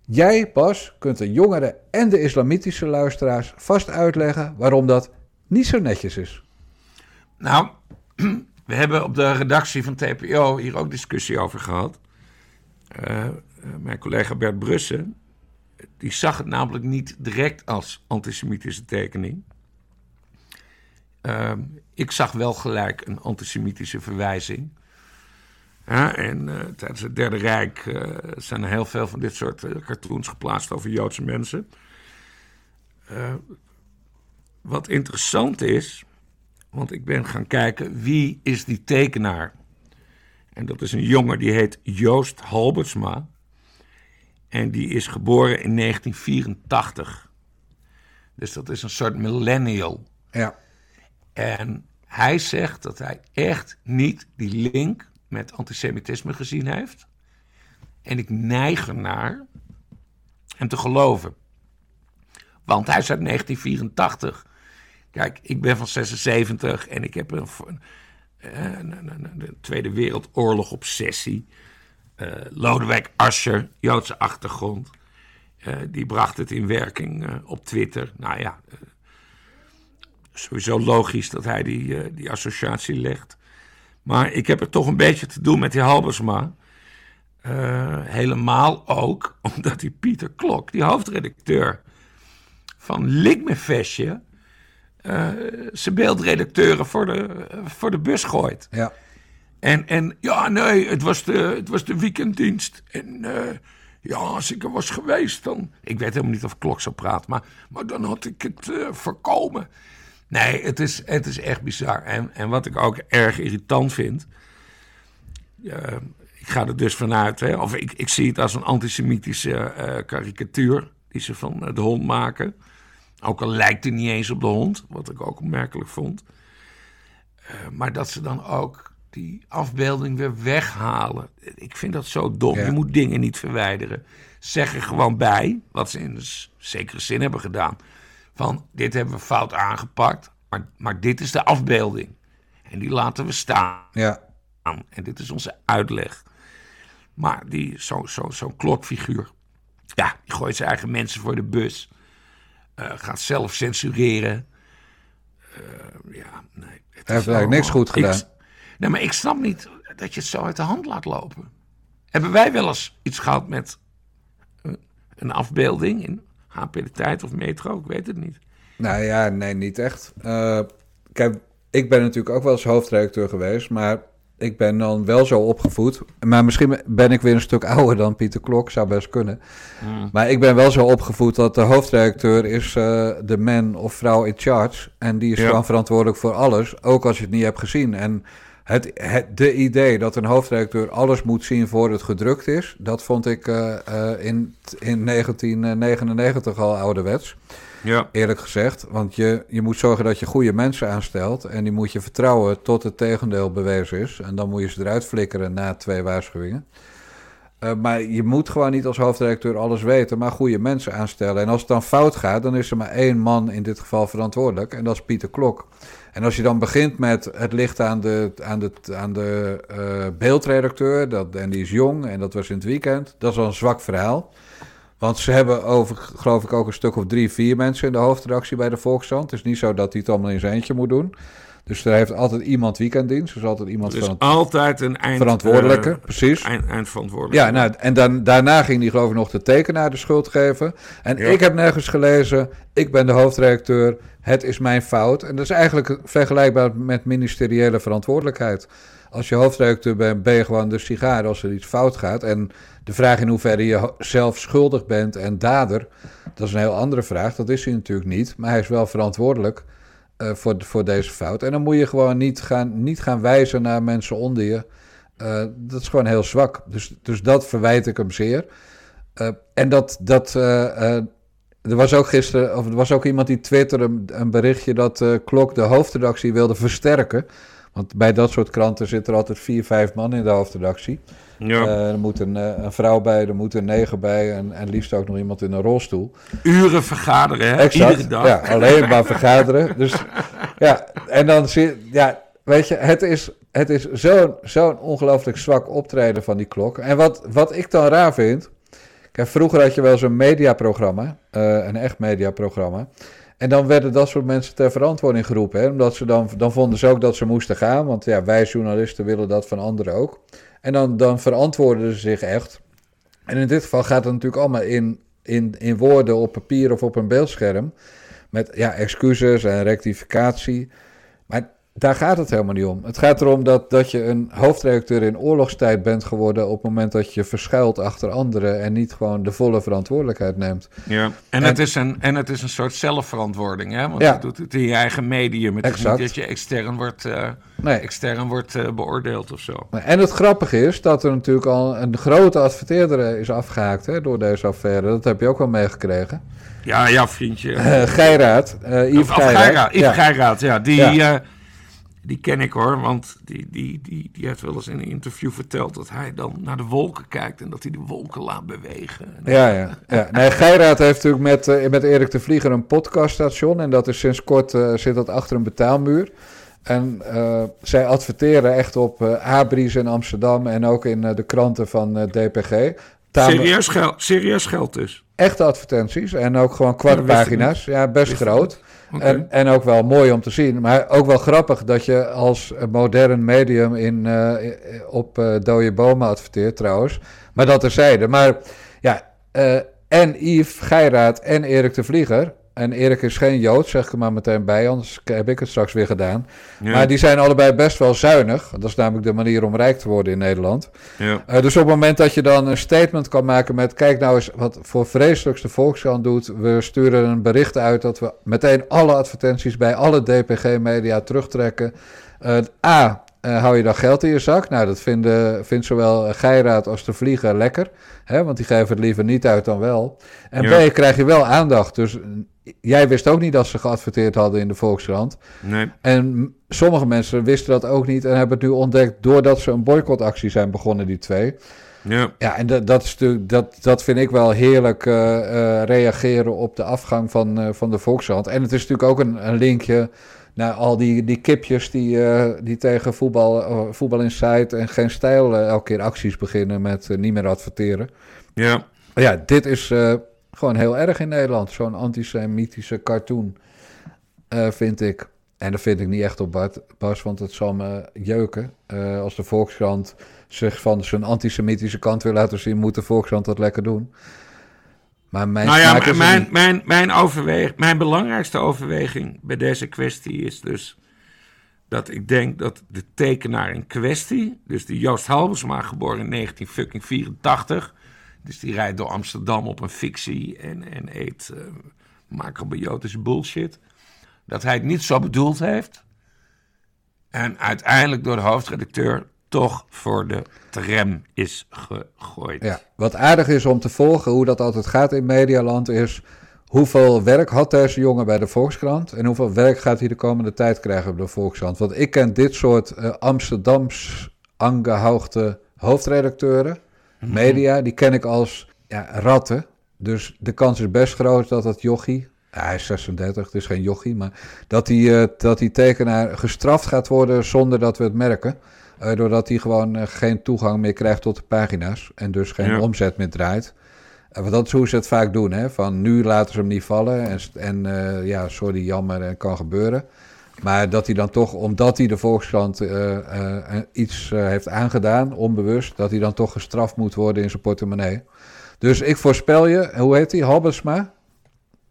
Jij, Bas, kunt de jongeren en de islamitische luisteraars vast uitleggen waarom dat niet zo netjes is. Nou, we hebben op de redactie van TPO hier ook discussie over gehad. Uh, mijn collega Bert Brussen, die zag het namelijk niet direct als antisemitische tekening. Uh, ik zag wel gelijk een antisemitische verwijzing. En uh, tijdens het Derde Rijk uh, zijn er heel veel van dit soort cartoons geplaatst over Joodse mensen. wat interessant is, want ik ben gaan kijken wie is die tekenaar. En dat is een jongen die heet Joost Halbertsma. En die is geboren in 1984. Dus dat is een soort millennial. Ja. En hij zegt dat hij echt niet die link met antisemitisme gezien heeft. En ik neig ernaar hem te geloven. Want hij is uit 1984. Kijk, ik ben van 76 en ik heb een, een, een, een Tweede Wereldoorlog obsessie. Uh, Lodewijk Asscher, Joodse achtergrond. Uh, die bracht het in werking uh, op Twitter. Nou ja, sowieso logisch dat hij die, die associatie legt. Maar ik heb er toch een beetje te doen met die Halbersma. helemaal ook omdat die Pieter Klok, die hoofdredacteur van Likmefestje, zijn beeldredacteuren voor de, voor de bus gooit. Ja. En, en ja, nee, het was de, het was de weekenddienst. En uh, ja, als ik er was geweest, dan. Ik weet helemaal niet of Klok zo praat, maar, maar dan had ik het uh, voorkomen. Nee, het is, het is echt bizar. En, en wat ik ook erg irritant vind. Ik ga er dus vanuit, hè, of ik, ik zie het als een antisemitische karikatuur die ze van de hond maken. Ook al lijkt hij niet eens op de hond, wat ik ook opmerkelijk vond. maar dat ze dan ook die afbeelding weer weghalen. Ik vind dat zo dom. Je moet dingen niet verwijderen. Zeg er gewoon bij, wat ze in een zekere zin hebben gedaan. Van dit hebben we fout aangepakt, maar, maar dit is de afbeelding. En die laten we staan. Ja. En dit is onze uitleg. Maar die, zo'n zo, zo klokfiguur, ja, die gooit zijn eigen mensen voor de bus. Uh, gaat zelf censureren. Uh, ja, nee. Hij heeft eigenlijk niks goed gedaan. Ik, Nee, maar ik snap niet dat je het zo uit de hand laat lopen. Hebben wij wel eens iets gehad met een afbeelding in HP de Tijd of Metro? Ik weet het niet. Nou ja, nee, niet echt. Uh, kijk, ik ben natuurlijk ook wel eens hoofdredacteur geweest, maar ik ben dan wel zo opgevoed. Maar misschien ben ik weer een stuk ouder dan Pieter Klok, zou best kunnen. Hmm. Maar ik ben wel zo opgevoed dat de hoofdredacteur is uh, de man of vrouw in charge. En die is ja. gewoon verantwoordelijk voor alles, ook als je het niet hebt gezien. En het, het, de idee dat een hoofdredacteur alles moet zien voor het gedrukt is, dat vond ik uh, uh, in, in 1999 al ouderwets. Ja. Eerlijk gezegd. Want je, je moet zorgen dat je goede mensen aanstelt. En die moet je vertrouwen tot het tegendeel bewezen is. En dan moet je ze eruit flikkeren na twee waarschuwingen. Uh, maar je moet gewoon niet als hoofdredacteur alles weten, maar goede mensen aanstellen. En als het dan fout gaat, dan is er maar één man in dit geval verantwoordelijk. En dat is Pieter Klok. En als je dan begint met het licht aan de, aan de, aan de uh, beeldredacteur, dat, en die is jong en dat was in het weekend, dat is al een zwak verhaal. Want ze hebben over, geloof ik, ook een stuk of drie, vier mensen in de hoofdredactie bij de Volkskrant. Het is niet zo dat hij het allemaal in zijn eentje moet doen. Dus er heeft altijd iemand weekenddienst. Er is altijd iemand er is van altijd een eind, verantwoordelijke, uh, precies. Eind, eindverantwoordelijke. Ja, nou, en dan, daarna ging hij geloof ik nog de tekenaar de schuld geven. En ja. ik heb nergens gelezen, ik ben de hoofdredacteur, het is mijn fout. En dat is eigenlijk vergelijkbaar met ministeriële verantwoordelijkheid. Als je hoofdredacteur bent, ben je gewoon de sigaar als er iets fout gaat. En de vraag in hoeverre je zelf schuldig bent en dader, dat is een heel andere vraag. Dat is hij natuurlijk niet, maar hij is wel verantwoordelijk uh, voor, voor deze fout. En dan moet je gewoon niet gaan, niet gaan wijzen naar mensen onder je. Uh, dat is gewoon heel zwak. Dus, dus dat verwijt ik hem zeer. Uh, en dat, dat er was ook gisteren, of er was ook iemand die twitterde een, een berichtje dat Klok de hoofdredactie wilde versterken. Want bij dat soort kranten zitten er altijd vier, vijf man in de hoofdredactie. Ja. Uh, er moet een, een, vrouw bij, er moet een negen bij en, en liefst ook nog iemand in een rolstoel. Uren vergaderen, hè? Exact. Iedere dag. Ja, alleen maar vergaderen. Dus ja, en dan zie je, ja, weet je, het is, het is zo'n zo'n ongelooflijk zwak optreden van die klok. En wat, wat ik dan raar vind, Kijk, vroeger had je wel zo'n mediaprogramma, uh, een echt mediaprogramma. En dan werden dat soort mensen ter verantwoording geroepen. Hè? Omdat ze dan, dan vonden ze ook dat ze moesten gaan. Want ja, wij journalisten willen dat van anderen ook. En dan, dan verantwoorden ze zich echt. En in dit geval gaat het natuurlijk allemaal in, in, in woorden op papier of op een beeldscherm. Met ja, excuses en rectificatie. Maar daar gaat het helemaal niet om. Het gaat erom dat, dat je een hoofdredacteur in oorlogstijd bent geworden. op het moment dat je verschuilt achter anderen. en niet gewoon de volle verantwoordelijkheid neemt. Ja, en, het, is een, en het is een soort zelfverantwoording, hè? Want ja. je doet het in je eigen medium. Het exact. is niet dat je extern wordt, uh, nee. extern wordt uh, beoordeeld of zo. En het grappige is dat er natuurlijk al een grote adverteerder is afgehaakt hè, door deze affaire. Dat heb je ook wel meegekregen. Ja, ja, vriendje. Uh, Geiraat, Yves Geiraat. Yves ja. Geiraat, ja. Die. Ja die ken ik hoor, want die, die, die, die heeft wel eens in een interview verteld dat hij dan naar de wolken kijkt en dat hij de wolken laat bewegen. Ja, ja. ja. Nee, Geiraat heeft natuurlijk met, uh, met Erik de Vlieger een podcaststation en dat is sinds kort uh, zit dat achter een betaalmuur. En uh, zij adverteren echt op Abris in Amsterdam en ook in de kranten van DPG. Serieus, geld, serieus geld dus? Echte advertenties en ook gewoon kwartpagina's. Ja, best groot. En, en ook wel mooi om te zien, maar ook wel grappig dat je als modern medium in, uh, op uh, dode bomen adverteert trouwens. Maar dat terzijde. Maar ja, en Yves Geiraat en Erik de Vlieger en Erik is geen Jood, zeg ik er maar meteen bij, anders heb ik het straks weer gedaan. Maar die zijn allebei best wel zuinig. Dat is namelijk de manier om rijk te worden in Nederland. Ja. Uh, dus op het moment dat je dan een statement kan maken met... kijk nou eens wat voor vreselijks de Volkskrant doet. We sturen een bericht uit dat we meteen alle advertenties bij alle DPG-media terugtrekken. Uh, A, uh, hou je dan geld in je zak? Nou, dat vinden, vindt zowel Geiraat als de Vlieger lekker. Hè, want die geven het liever niet uit dan wel. En B, krijg je wel aandacht. Dus jij wist ook niet dat ze geadverteerd hadden in de Volkskrant. Nee. En sommige mensen wisten dat ook niet en hebben het nu ontdekt doordat ze een boycottactie zijn begonnen, die twee. Ja, ja en dat, dat, is dat, dat vind ik wel heerlijk uh, uh, reageren op de afgang van, uh, van de Volkskrant. En het is natuurlijk ook een, een linkje naar al die, die kipjes die, die tegen voetbal, voetbal Insight en geen stijl elke keer acties beginnen met niet meer adverteren. Ja. Ja, dit is gewoon heel erg in Nederland. Zo'n antisemitische cartoon, uh, vind ik. En dat vind ik niet echt op Bart, Bas, want het zal me jeuken. Uh, als de Volkskrant zich van zijn antisemitische kant wil laten zien, moet de Volkskrant dat lekker doen. Maar mijn, nou ja, mijn, mijn, mijn, mijn belangrijkste overweging bij deze kwestie is dus dat ik denk dat de tekenaar in kwestie, dus de Joost Halbersma, geboren in 1984, dus die rijdt door Amsterdam op een fictie en, en eet uh, macrobiotische bullshit. Dat hij het niet zo bedoeld heeft. En uiteindelijk door de hoofdredacteur toch voor de tram is gegooid. Wat aardig is om te volgen hoe dat altijd gaat in Medialand is... hoeveel werk had deze jongen bij de Volkskrant... en hoeveel werk gaat hij de komende tijd krijgen op de Volkskrant. Want ik ken dit soort uh, Amsterdams aangehoogde hoofdredacteuren... Media, die ken ik als ja, ratten. Dus de kans is best groot dat dat jochie, hij is 36, het is geen jochie, maar dat die, uh, dat die tekenaar gestraft gaat worden zonder dat we het merken. Uh, doordat hij gewoon uh, geen toegang meer krijgt tot de pagina's en dus geen ja. omzet meer draait. want dat is hoe ze het vaak doen, hè? van nu laten ze hem niet vallen en, en ja, sorry, jammer, en kan gebeuren. Maar dat hij dan toch, omdat hij de Volkskrant uh, uh, iets uh, heeft aangedaan, onbewust, dat hij dan toch gestraft moet worden in zijn portemonnee. Dus ik voorspel je, hoe heet hij? Halbersma?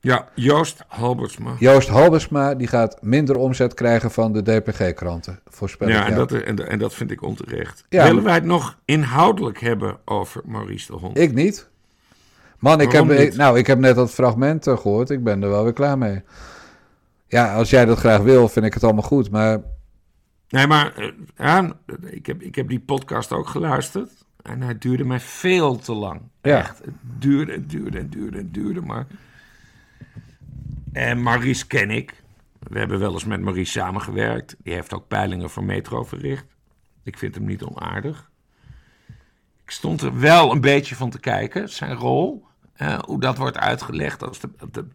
Ja, Joost Halbersma. Joost Halbersma, die gaat minder omzet krijgen van de DPG-kranten. Voorspel ja, en dat, en, en, dat vind ik onterecht. Ja, Willen wij het nog inhoudelijk hebben over Maurice de Hond? Ik niet. Man, ik heb, ik, nou, ik heb net dat fragment gehoord. Ik ben er wel weer klaar mee. Ja, als jij dat graag wil, vind ik het allemaal goed. Maar. Nee, maar ja, ik, heb, ik heb die podcast ook geluisterd. En hij duurde mij veel te lang. Ja. Echt. Het duurde en duurde en duurde en duurde. Maar. En Maurice ken ik. We hebben wel eens met Maurice samengewerkt. Die heeft ook peilingen voor Metro verricht. Ik vind hem niet onaardig. Ik stond er wel een beetje van te kijken, zijn rol. Uh, hoe dat wordt uitgelegd als de, de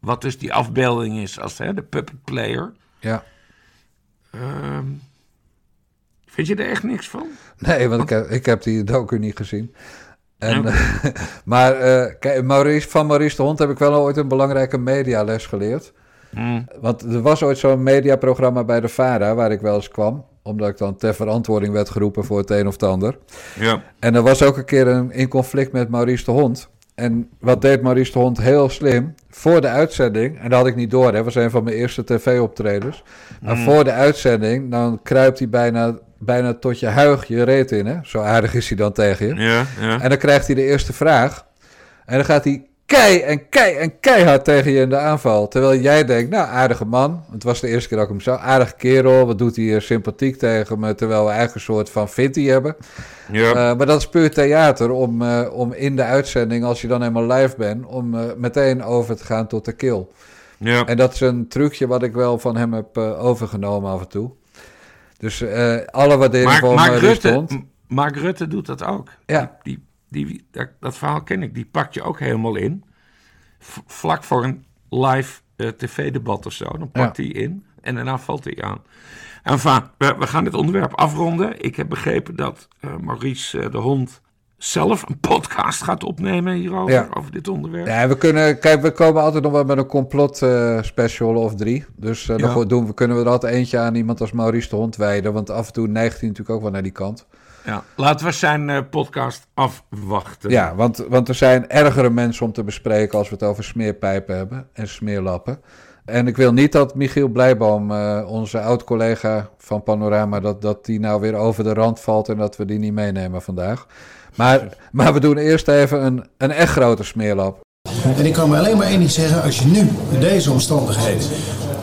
wat dus die afbeelding is als hè, de puppet player. Ja. Um, vind je er echt niks van? Nee, want, want... Ik, heb, ik heb die docu niet gezien. En, maar uh, kijk, Maurice, van Maurice de Hond heb ik wel ooit een belangrijke mediales geleerd. Mm. Want er was ooit zo'n mediaprogramma bij de VARA waar ik wel eens kwam. Omdat ik dan ter verantwoording werd geroepen voor het een of het ander. Ja. En er was ook een keer een, in conflict met Maurice de Hond. En wat deed Maurice de Hond heel slim? Voor de uitzending, en dat had ik niet door, hè, was een van mijn eerste tv-optredens. Maar Mm. voor de uitzending, dan kruipt hij bijna, bijna tot je huig je reet in. Hè? Zo aardig is hij dan tegen je. Ja, ja. En dan krijgt hij de eerste vraag. En dan gaat hij kei en kei en keihard tegen je in de aanval. Terwijl jij denkt, nou, aardige man. Het was de eerste keer dat ik hem zag. Aardige kerel, wat doet hij hier sympathiek tegen me. Terwijl we eigenlijk een soort van fitty hebben. ja. Eh, maar dat is puur theater om, eh, om in de uitzending, als je dan helemaal live bent, om eh, meteen over te gaan tot de kill. ja. En dat is een trucje wat ik wel van hem heb overgenomen af en toe. Dus alle waardering voor Mark Rutte, Mark Rutte doet dat ook. Ja. Die, die, die, dat, dat verhaal ken ik. Die pakt je ook helemaal in. V- vlak voor een live eh, tv-debat of zo. Dan pakt hij in en daarna valt hij aan. Enfin, we, we gaan dit onderwerp afronden. Ik heb begrepen dat eh, Maurice eh, de Hond zelf een podcast gaat opnemen hierover. Ja. Over dit onderwerp. Ja, we kunnen, kijk, we komen altijd nog wel met een complot special of drie. Dus Ja. dan doen we, kunnen we er altijd eentje aan iemand als Maurice de Hond wijden. Want af en toe neigt hij natuurlijk ook wel naar die kant. Ja. Laten we zijn eh, podcast afwachten. Ja, want, want er zijn ergere mensen om te bespreken als we het over smeerpijpen hebben en smeerlappen. En ik wil niet dat Michiel Blijboom, eh, onze oud-collega van Panorama, dat, dat die nou weer over de rand valt en dat we die niet meenemen vandaag. Maar, maar we doen eerst even een, een echt grote smeerlap. En ik kan me alleen maar één ding zeggen. Als je nu in deze omstandigheden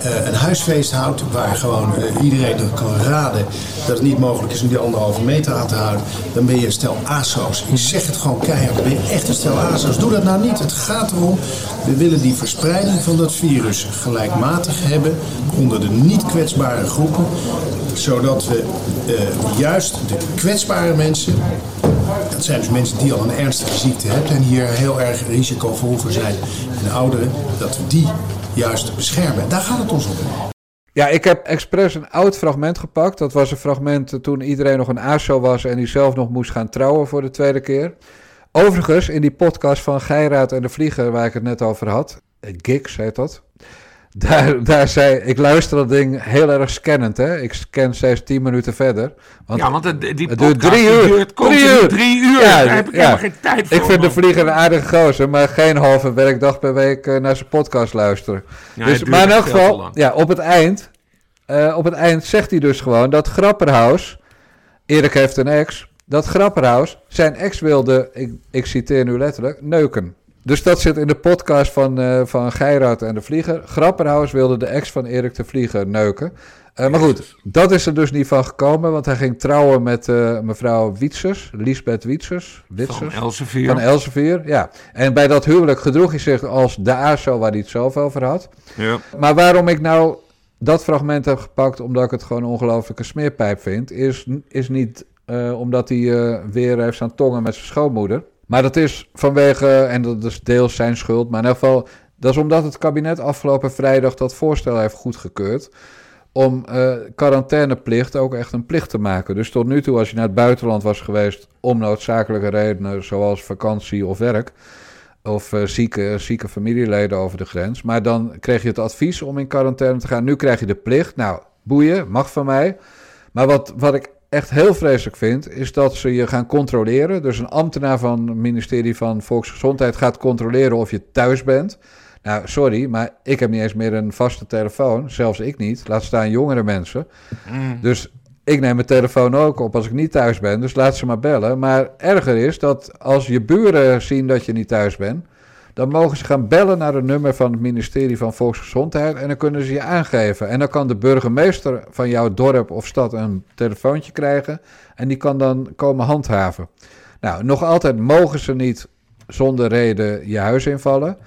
een huisfeest houdt... waar gewoon eh, iedereen er kan raden dat het niet mogelijk is om die anderhalve meter aan te houden... dan ben je stel aso's. Ik zeg het gewoon keihard. Dan ben je echt een stel aso's. Doe dat nou niet. Het gaat erom, we willen die verspreiding van dat virus gelijkmatig hebben... onder de niet kwetsbare groepen. Zodat we eh, juist de kwetsbare mensen dat zijn dus mensen die al een ernstige ziekte hebben en hier heel erg risicovol voor zijn. En ouderen, dat we die juist beschermen. Daar gaat het ons om. Ja, ik heb expres een oud fragment gepakt. Dat was een fragment toen iedereen nog een ASO was en die zelf nog moest gaan trouwen voor de tweede keer. Overigens, in die podcast van Geiraat en de Vlieger, waar ik het net over had, Gigs heet dat. Daar, daar zei, ik luister dat ding heel erg scannend, hè. Ik scan steeds tien minuten verder. Want Ja, want het- die het duurt drie uur. duurt continu drie uur. Daar heb ik helemaal geen tijd voor, Ik vind de vlieger een aardige gozer, maar geen halve werkdag per week eh, naar zijn podcast luisteren. Ja, dus, maar in elk geval, ja, op het eind, eh, op het eind zegt hij dus gewoon dat Grapperhaus, Erik heeft een ex, dat Grapperhaus zijn ex wilde, ik, ik citeer nu letterlijk, neuken. Dus dat zit in de podcast van, eh van Geiraat en de Vlieger. Grapperhaus wilde de ex van Erik de Vlieger neuken. Eh, maar goed, dat is er dus niet van gekomen, want hij ging trouwen met eh, mevrouw Wietsers, Lisbeth Wietsers. Van. Elsevier. Van Elsevier, ja. En bij dat huwelijk gedroeg hij zich als de ASO waar hij het zelf over had. ja. Maar waarom ik nou dat fragment heb gepakt, omdat ik het gewoon een ongelofelijke smeerpijp vind, is, is niet omdat hij weer heeft staan tongen met zijn schoonmoeder. Maar dat is vanwege, en dat is deels zijn schuld, maar in elk geval, dat is omdat het kabinet afgelopen vrijdag dat voorstel heeft goedgekeurd. Om eh, quarantaineplicht ook echt een plicht te maken. Dus tot nu toe, als je naar het buitenland was geweest om noodzakelijke redenen, zoals vakantie of werk, of eh, zieke, zieke familieleden over de grens. Maar dan kreeg je het advies om in quarantaine te gaan. Nu krijg je de plicht. Nou, boeien, mag van mij. Maar wat, wat ik echt heel vreselijk vind, is dat ze je gaan controleren. Dus een ambtenaar van het ministerie van Volksgezondheid gaat controleren of je thuis bent. Nou, sorry, maar ik heb niet eens meer een vaste telefoon. Zelfs ik niet. Laat staan jongere mensen. Dus ik neem mijn telefoon ook op als ik niet thuis ben. Dus laat ze maar bellen. Maar erger is dat als je buren zien dat je niet thuis bent. Dan mogen ze gaan bellen naar een nummer van het ministerie van Volksgezondheid. En dan kunnen ze je aangeven. En dan kan de burgemeester van jouw dorp of stad een telefoontje krijgen. En die kan dan komen handhaven. Nou, nog altijd mogen ze niet zonder reden je huis invallen.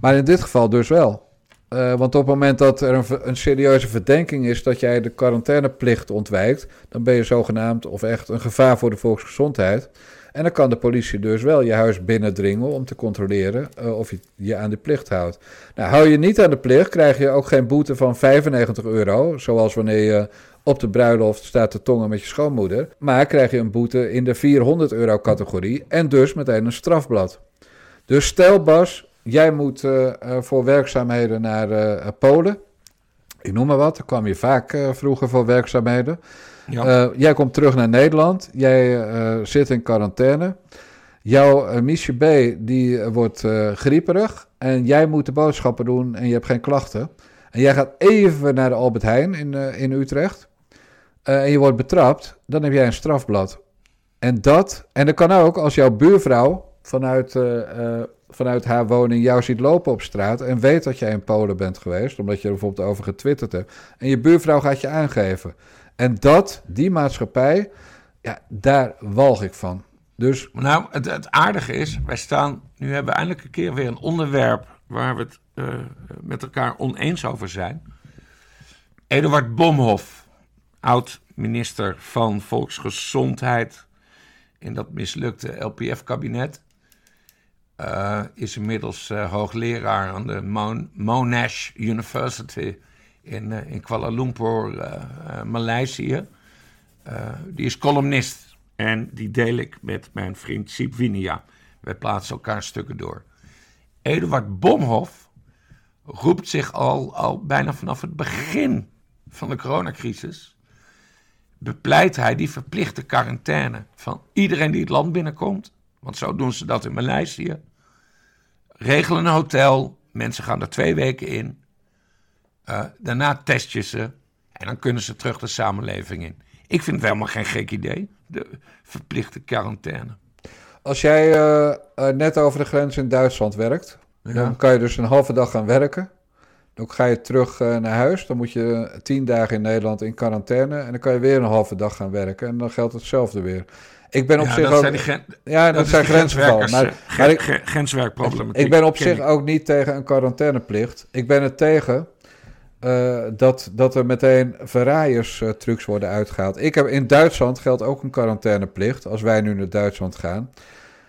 Maar in dit geval dus wel. Eh, want op het moment dat er een, een serieuze verdenking is dat jij de quarantaineplicht ontwijkt, dan ben je zogenaamd of echt een gevaar voor de volksgezondheid. En dan kan de politie dus wel je huis binnendringen om te controleren uh, of je je aan de plicht houdt. Nou, hou je niet aan de plicht, krijg je ook geen boete van 95 euro, zoals wanneer je op de bruiloft staat te tongen met je schoonmoeder. Maar krijg je een boete in de 400 euro categorie en dus meteen een strafblad. Dus stel Bas, jij moet uh, voor werkzaamheden naar Polen. Ik noem maar wat, daar kwam je vaak vroeger voor werkzaamheden. Ja. jij komt terug naar Nederland, jij zit in quarantaine. Jouw uh, Miesje B die wordt grieperig en jij moet de boodschappen doen en je hebt geen klachten. En jij gaat even naar de Albert Heijn in, in Utrecht. En je wordt betrapt, dan heb jij een strafblad. En dat, en dat kan ook als jouw buurvrouw vanuit, vanuit haar woning jou ziet lopen op straat en weet dat jij in Polen bent geweest, omdat je er bijvoorbeeld over getwitterd hebt. En je buurvrouw gaat je aangeven. En dat, die maatschappij, ja, daar walg ik van. Dus... Nou, het, het aardige is, wij staan, nu hebben we eindelijk een keer weer een onderwerp waar we het met elkaar oneens over zijn. Eduard Bomhoff oud-minister van Volksgezondheid in dat mislukte LPF-kabinet. Uh, is inmiddels uh, hoogleraar aan de Monash University in, uh, in Kuala Lumpur, Maleisië. die is columnist en die deel ik met mijn vriend Siep Winia. Wij plaatsen elkaar stukken door. Eduard Bomhoff roept zich al, al bijna vanaf het begin van de coronacrisis bepleit hij die verplichte quarantaine van iedereen die het land binnenkomt. Want zo doen ze dat in Maleisië. Regelen een hotel, mensen gaan er twee weken in. Uh, daarna test je ze en dan kunnen ze terug de samenleving in. Ik vind het helemaal geen gek idee, de verplichte quarantaine. Als jij uh, net over de grens in Duitsland werkt, ja. dan kan je dus een halve dag gaan werken. Dan ga je terug naar huis. Dan moet je tien dagen in Nederland in quarantaine. En dan kan je weer een halve dag gaan werken. En dan geldt hetzelfde weer. Ik ben op ja, zich dat ook. Zijn gren, ja, dat, zijn grensgevallen. Maar, maar ik, grenswerkproblematiek. Ik ben op zich ook niet tegen een quarantaineplicht. Ik ben er tegen uh, dat, dat er meteen verraaierstrucs uh, worden uitgehaald. Ik heb, in Duitsland geldt ook een quarantaineplicht. Als wij nu naar Duitsland gaan.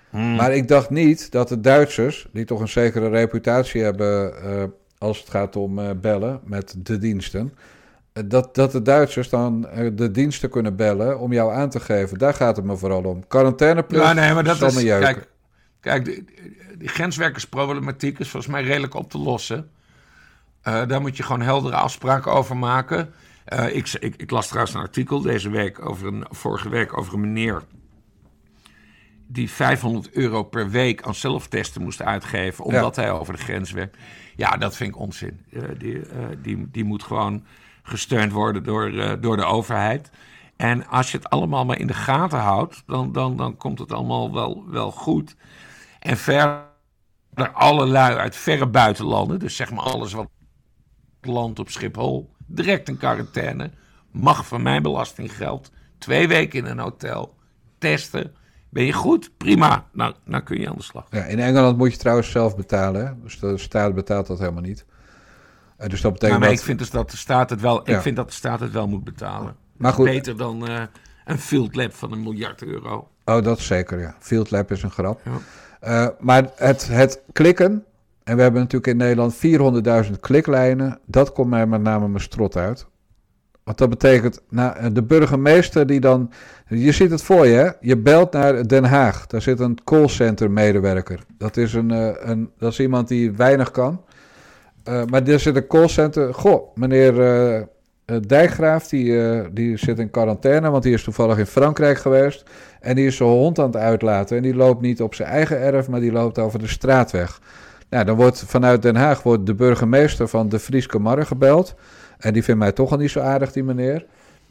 Hmm. Maar ik dacht niet dat de Duitsers, die toch een zekere reputatie hebben uh, als het gaat om bellen met de diensten. Dat, dat de Duitsers dan de diensten kunnen bellen om jou aan te geven. Daar gaat het me vooral om. Quarantaineplicht ja, nee, maar dat is, kijk, kijk, die grenswerkersproblematiek is volgens mij redelijk op te lossen. Daar moet je gewoon heldere afspraken over maken. ik, ik, ik, las trouwens een artikel deze week over een, vorige week over een meneer die 500 euro per week aan zelftesten moest uitgeven, omdat ja. hij over de grens werkt. Ja, dat vind ik onzin. Uh, die, die, die moet gewoon gesteund worden door, door de overheid. En als je het allemaal maar in de gaten houdt, dan, dan, dan komt het allemaal wel, wel goed. En verder allerlei uit verre buitenlanden, dus zeg maar alles wat land op Schiphol, direct in quarantaine, mag van mijn belastinggeld, twee weken in een hotel, testen, ben je goed? Prima. Nou, nou kun je aan de slag. Ja, in Engeland moet je trouwens zelf betalen. Dus de staat betaalt dat helemaal niet. Uh, dus dat betekent maar dat... ik vind dus dat de staat het wel, ja. ik vind dat de staat het wel moet betalen. Maar goed. Beter dan uh, een field lab van een miljard euro. Oh, dat zeker, ja. Field lab is een grap. Ja. Uh, maar het, het klikken, en we hebben natuurlijk in Nederland 400.000 kliklijnen, dat komt mij met name mijn strot uit. Want dat betekent, nou, de burgemeester die dan. Je ziet het voor je, hè? Je belt naar Den Haag. Daar zit een callcenter medewerker. Dat is, een, een, dat is iemand die weinig kan. Uh, maar er zit een callcenter. Goh, meneer uh, Dijkgraaf, die, die zit in quarantaine, want die is toevallig in Frankrijk geweest. En die is zijn hond aan het uitlaten. En die loopt niet op zijn eigen erf, maar die loopt over de straatweg. Nou, dan wordt vanuit Den Haag wordt de burgemeester van de Frieske Marre gebeld. En die vindt mij toch al niet zo aardig, die meneer.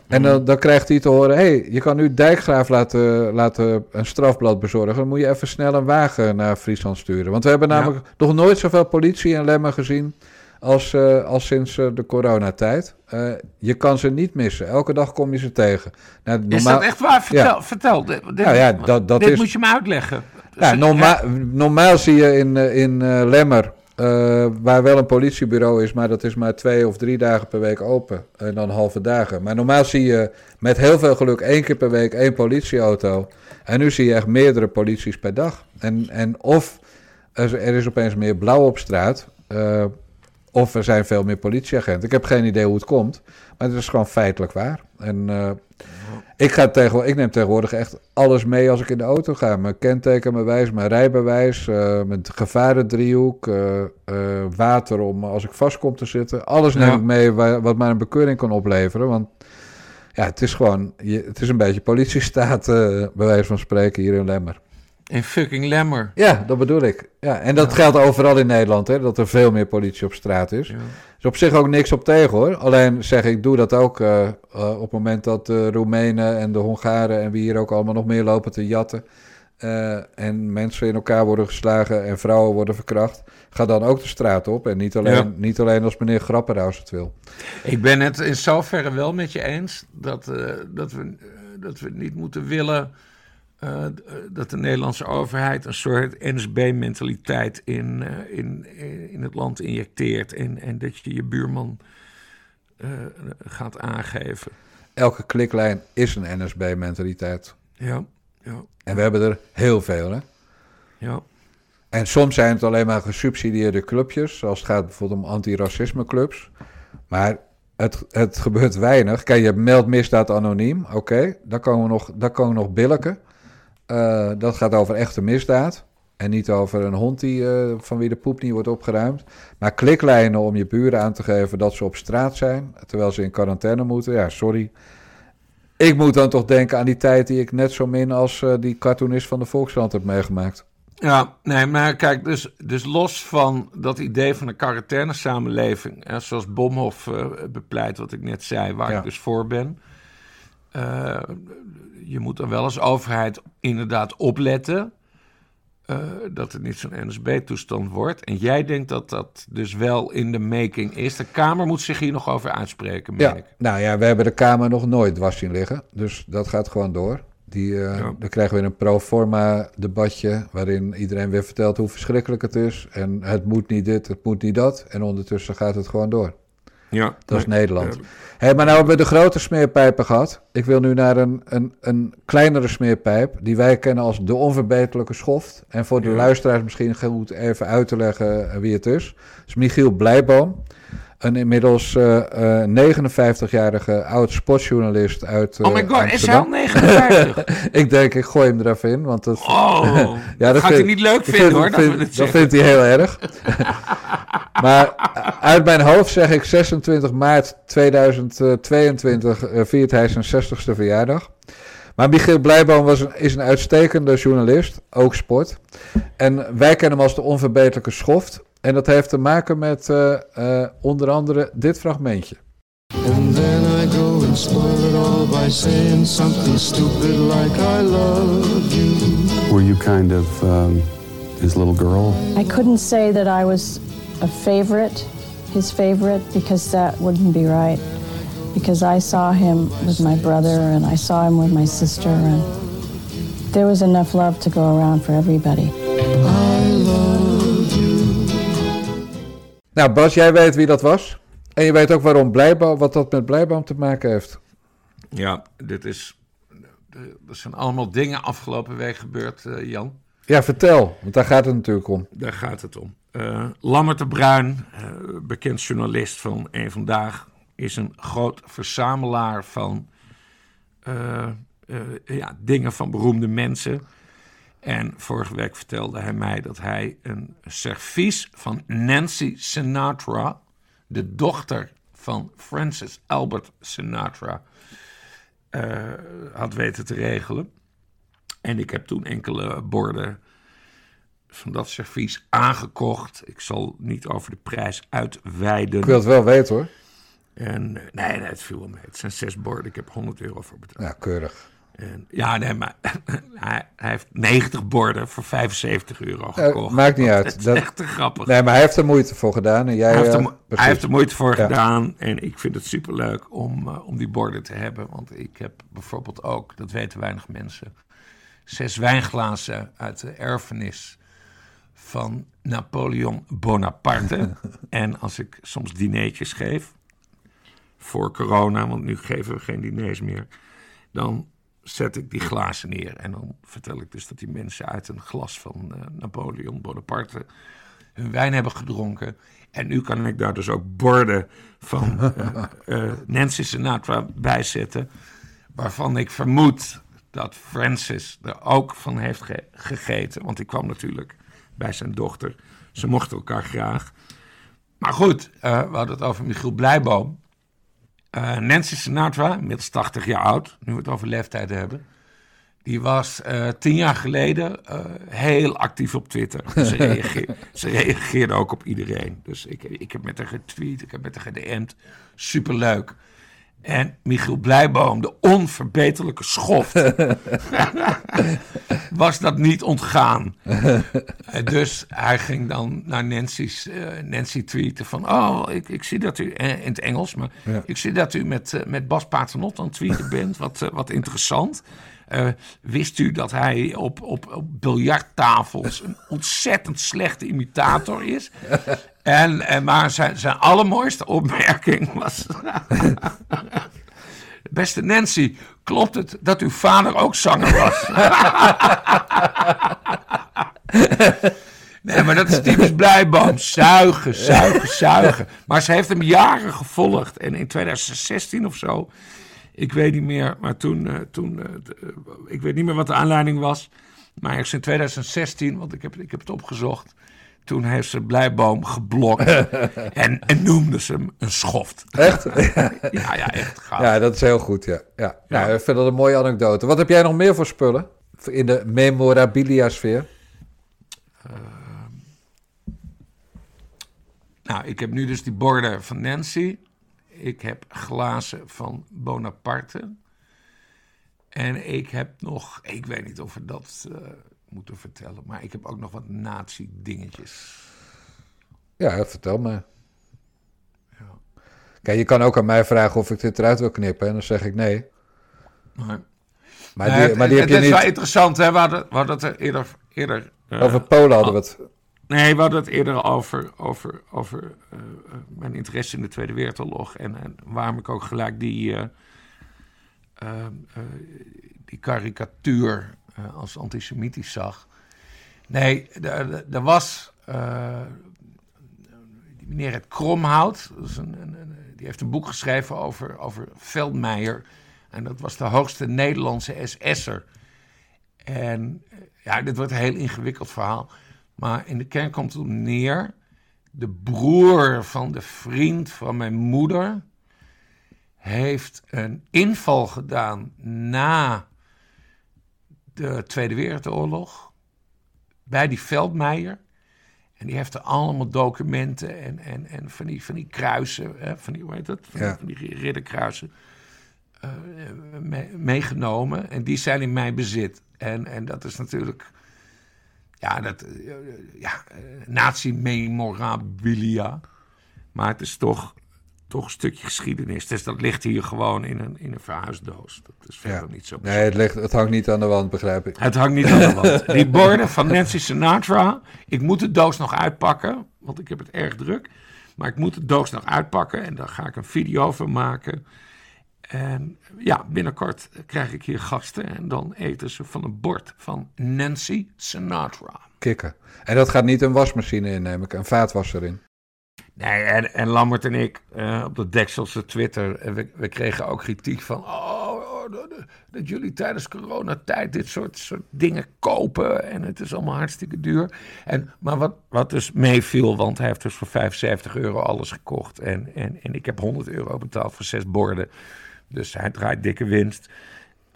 En dan, dan krijgt hij te horen: hé, hey, je kan nu Dijkgraaf laten, laten een strafblad bezorgen. Dan moet je even snel een wagen naar Friesland sturen. Want we hebben namelijk ja. nog nooit zoveel politie in Lemmen gezien. als, uh, als sinds uh, de coronatijd. Uh, je kan ze niet missen. Elke dag kom je ze tegen. Nou, normaal... Is dat echt waar? Vertel. Ja. vertel. Dit, nou ja, dat, dat dit is... moet je me uitleggen. Ja, norma normaal zie je in, in Lemmer eh, waar wel een politiebureau is, maar dat is maar twee of drie dagen per week open. En dan halve dagen. Maar normaal zie je met heel veel geluk één keer per week één politieauto. En nu zie je echt meerdere polities per dag. En, en of er is opeens meer blauw op straat, eh, of er zijn veel meer politieagenten. Ik heb geen idee hoe het komt, maar het is gewoon feitelijk waar. En eh, ik, ga tegenwoordig, ik neem tegenwoordig echt alles mee als ik in de auto ga. Mijn kentekenbewijs, mijn rijbewijs, eh mijn gevarendriehoek, eh, eh, water om als ik vast kom te zitten. Alles neem Ja. ik mee wa- wat mij een bekeuring kan opleveren. Want ja, het is gewoon, je, het is een beetje politiestaat, bij wijze van spreken, hier in Lemmer. In fucking Lemmer. Ja, dat bedoel ik. Ja, en dat geldt overal in Nederland, hè, dat er veel meer politie op straat is. Ja. Er is op zich ook niks op tegen hoor. Alleen zeg ik, doe dat ook eh, eh, op het moment dat de Roemenen en de Hongaren en wie hier ook allemaal nog meer lopen te jatten. eh, en mensen in elkaar worden geslagen en vrouwen worden verkracht. Ga dan ook de straat op. En niet alleen, Ja. niet alleen als meneer Grapperhaus het wil. Ik ben het in zoverre wel met je eens dat, dat, we, dat we niet moeten willen eh, eh, dat de Nederlandse overheid een soort NSB-mentaliteit in, eh, in, in, het land injecteert. En, en dat je je buurman gaat aangeven. Elke kliklijn is een NSB-mentaliteit. Ja, ja, En we hebben er heel veel hè. ja. En soms zijn het alleen maar gesubsidieerde clubjes, zoals het gaat bijvoorbeeld om antiracismeclubs. Maar het, het gebeurt weinig. Kijk, je meldt misdaad anoniem, oké, daar komen we nog, daar komen we nog. Eh, dat gaat over echte misdaad. En niet over een hond die, eh, van wie de poep niet wordt opgeruimd. Maar kliklijnen om je buren aan te geven dat ze op straat zijn, terwijl ze in quarantaine moeten. Ja, sorry. Ik moet dan toch denken aan die tijd die ik net zo min als eh, die cartoonist van de Volkskrant heb meegemaakt. Ja, nee, maar kijk, dus, dus los van dat idee van een quarantaine-samenleving, hè, zoals Bomhoff bepleit, wat ik net zei, waar Ja. ik dus voor ben. Je moet dan wel als overheid inderdaad opletten eh, dat het niet zo'n NSB-toestand wordt. En jij denkt dat dat dus wel in de making is. De Kamer moet zich hier nog over uitspreken, meen Ja, ik. nou ja, we hebben de Kamer nog nooit dwars zien liggen. Dus dat gaat gewoon door. Die, eh, Ja. Dan krijgen we een pro forma debatje waarin iedereen weer vertelt hoe verschrikkelijk het is. En het moet niet dit, het moet niet dat. En ondertussen gaat het gewoon door. Ja, Dat is nee, Nederland. Hé, maar nou hebben we de grote smeerpijpen gehad. Ik wil nu naar een, een, een kleinere smeerpijp die wij kennen als de onverbeterlijke schoft. En voor de Ja. luisteraars misschien goed even uit te leggen eh, wie het is. Het is Michiel Blijboom. Een inmiddels eh, eh, 59-jarige oud sportjournalist uit eh, Oh my god, is hij al 59? ik denk, ik gooi hem er even in. Want dat, Oh, Ja, dat gaat hij niet leuk vinden hoor, dat vind- vindt hij heel erg. maar uit mijn hoofd zeg ik 26 maart 2022 eh, viert hij zijn 60ste verjaardag. Maar Michiel Blijboom was een, is een uitstekende journalist, ook sport. En wij kennen hem als de onverbeterlijke schoft. En dat heeft te maken met eh, eh, onder andere dit fragmentje. And then I go and spoil it all by saying something stupid like I love you. Were you kind of um, his little girl? I couldn't say that I was a favorite, his favorite, because that wouldn't be right. Because I saw him with my brother and I saw him with my sister, and there was enough love to go around for everybody. I love. Nou Bas, jij weet wie dat was. En je weet ook waarom Blijboom, wat dat met Blijboom te maken heeft. Ja, dit is. Er zijn allemaal dingen afgelopen week gebeurd, eh, Jan. Ja, vertel, want daar gaat het natuurlijk om. Daar gaat het om. Eh Lammert de Bruin, eh, bekend journalist van Eén Vandaag, is een groot verzamelaar van eh, eh, ja, dingen van beroemde mensen. En vorige week vertelde hij mij dat hij een servies van Nancy Sinatra, de dochter van Francis Albert Sinatra, eh, had weten te regelen. En ik heb toen enkele borden van dat servies aangekocht. Ik zal niet over de prijs uitweiden. Ik wil het wel weten hoor. En, eh, nee, nee, het viel wel mee. Het zijn zes borden. Ik heb 100 euro voor betaald. Ja, keurig. En, ja, nee, maar hij, hij heeft 90 borden voor 75 euro Eh, gekocht. maakt niet uit. Dat is echt te grappig. Nee, maar hij heeft er moeite voor gedaan. En jij, hij, heeft er, eh, hij heeft er moeite voor Ja. gedaan. En ik vind het superleuk om, eh, om die borden te hebben. Want ik heb bijvoorbeeld ook, dat weten weinig mensen, zes wijnglazen uit de erfenis van Napoleon Bonaparte. en als ik soms dineetjes geef, voor corona, want nu geven we geen diners meer, dan zet ik die glazen neer. En dan vertel ik dus dat die mensen uit een glas van uh, Napoleon Bonaparte hun wijn hebben gedronken. En nu kan ik daar dus ook borden van uh, uh, Nancy Sinatra bij zetten. Waarvan ik vermoed dat Francis er ook van heeft ge gegeten. Want ik kwam natuurlijk bij zijn dochter. Ze mochten elkaar graag. Maar goed, we hadden het over Michiel Blijboom. Uh, Nancy Sinatra, inmiddels 80 jaar oud, nu we het over leeftijd hebben. Die was uh, tien jaar geleden uh, heel actief op Twitter. Ze, reageerde, ze reageerde ook op iedereen. Dus ik, ik heb met haar getweet, ik heb met haar gedM'd. Superleuk. En Michiel Blijboom, de onverbeterlijke schoft, was dat niet ontgaan. dus hij ging dan naar Nancy's, uh, Nancy tweeten van... oh, ik, ik zie dat u, in het Engels, maar ja. ik zie dat u met, uh, met Bas Paternot aan het tweeten bent. Wat, uh, wat interessant. Uh, wist u dat hij op, op, op biljarttafels een ontzettend slechte imitator is? En, en, maar zijn, zijn allermooiste opmerking was... Beste Nancy, klopt het dat uw vader ook zanger was? nee, maar dat is typisch Blijboom. Zuigen, zuigen, zuigen. Maar ze heeft hem jaren gevolgd. En in 2016 of zo ik weet niet meer, maar toen, uh, toen uh, uh, ik weet niet meer wat de aanleiding was. Maar ergens in 2016, want ik heb, ik heb het opgezocht. Toen heeft ze Blijboom geblokt en, en noemde ze hem een schoft. Echt? ja, ja, echt gaaf. Ja, dat is heel goed, ja. ja. ja. Nou, ik vind dat een mooie anekdote. Wat heb jij nog meer voor spullen in de memorabilia-sfeer? nou, ik heb nu dus die borden van Nancy ik heb glazen van Bonaparte. En ik heb nog, ik weet niet of we dat uh, moeten vertellen, maar ik heb ook nog wat nazi-dingetjes. Ja, vertel me. Ja. Kijk, je kan ook aan mij vragen of ik dit eruit wil knippen en dan zeg ik nee. Maar, maar die, maar die het, heb je het is niet... wel interessant, hè? We hadden, we hadden het er eerder... eerder Over Polen hadden we het. Nee, we hadden het eerder over, over, over uh, mijn interesse in de Tweede Wereldoorlog. En, en waarom ik ook gelijk die, uh, die karikatuur als antisemitisch zag. Nee, er was. die meneer het Kromhout. Dat een, een, die heeft een boek geschreven over, over Veldmeijer. En dat was de hoogste Nederlandse SS'er. En ja, dit wordt een heel ingewikkeld verhaal. Maar in de kern komt het neer. De broer van de vriend van mijn moeder heeft een inval gedaan na de Tweede Wereldoorlog bij die Veldmeijer. En die heeft er allemaal documenten en, en, en van, die, van die kruisen, hè, van die, hoe heet dat? Van, Ja. van die ridderkruisen eh, mee- meegenomen. En die zijn in mijn bezit. En, en dat is natuurlijk ja, dat, eh, ja, eh, nazi-memorabilia. Maar het is toch, toch een stukje geschiedenis. Dus dat ligt hier gewoon in een, in een verhuisdoos. Dat is verder Ja. niet zo Nee, het, ligt, het hangt niet aan de wand, begrijp ik. het hangt niet aan de wand. Die borden van Nancy Sinatra. Ik moet de doos nog uitpakken, want ik heb het erg druk. Maar ik moet de doos nog uitpakken en daar ga ik een video van maken. En ja, binnenkort krijg ik hier gasten en dan eten ze van een bord van Nancy Sinatra. Kikken. En dat gaat niet een wasmachine in, neem ik, een vaatwasser in. Nee, en, en Lambert en ik eh, op de Dekselse Twitter, eh, we, we kregen ook kritiek van... Oh, oh, dat, dat jullie tijdens coronatijd dit soort, soort dingen kopen en het is allemaal hartstikke duur. En, maar wat, wat dus meeviel, want hij heeft dus voor 75 euro alles gekocht. En, en, en ik heb 100 euro betaald voor zes borden. Dus hij draait dikke winst.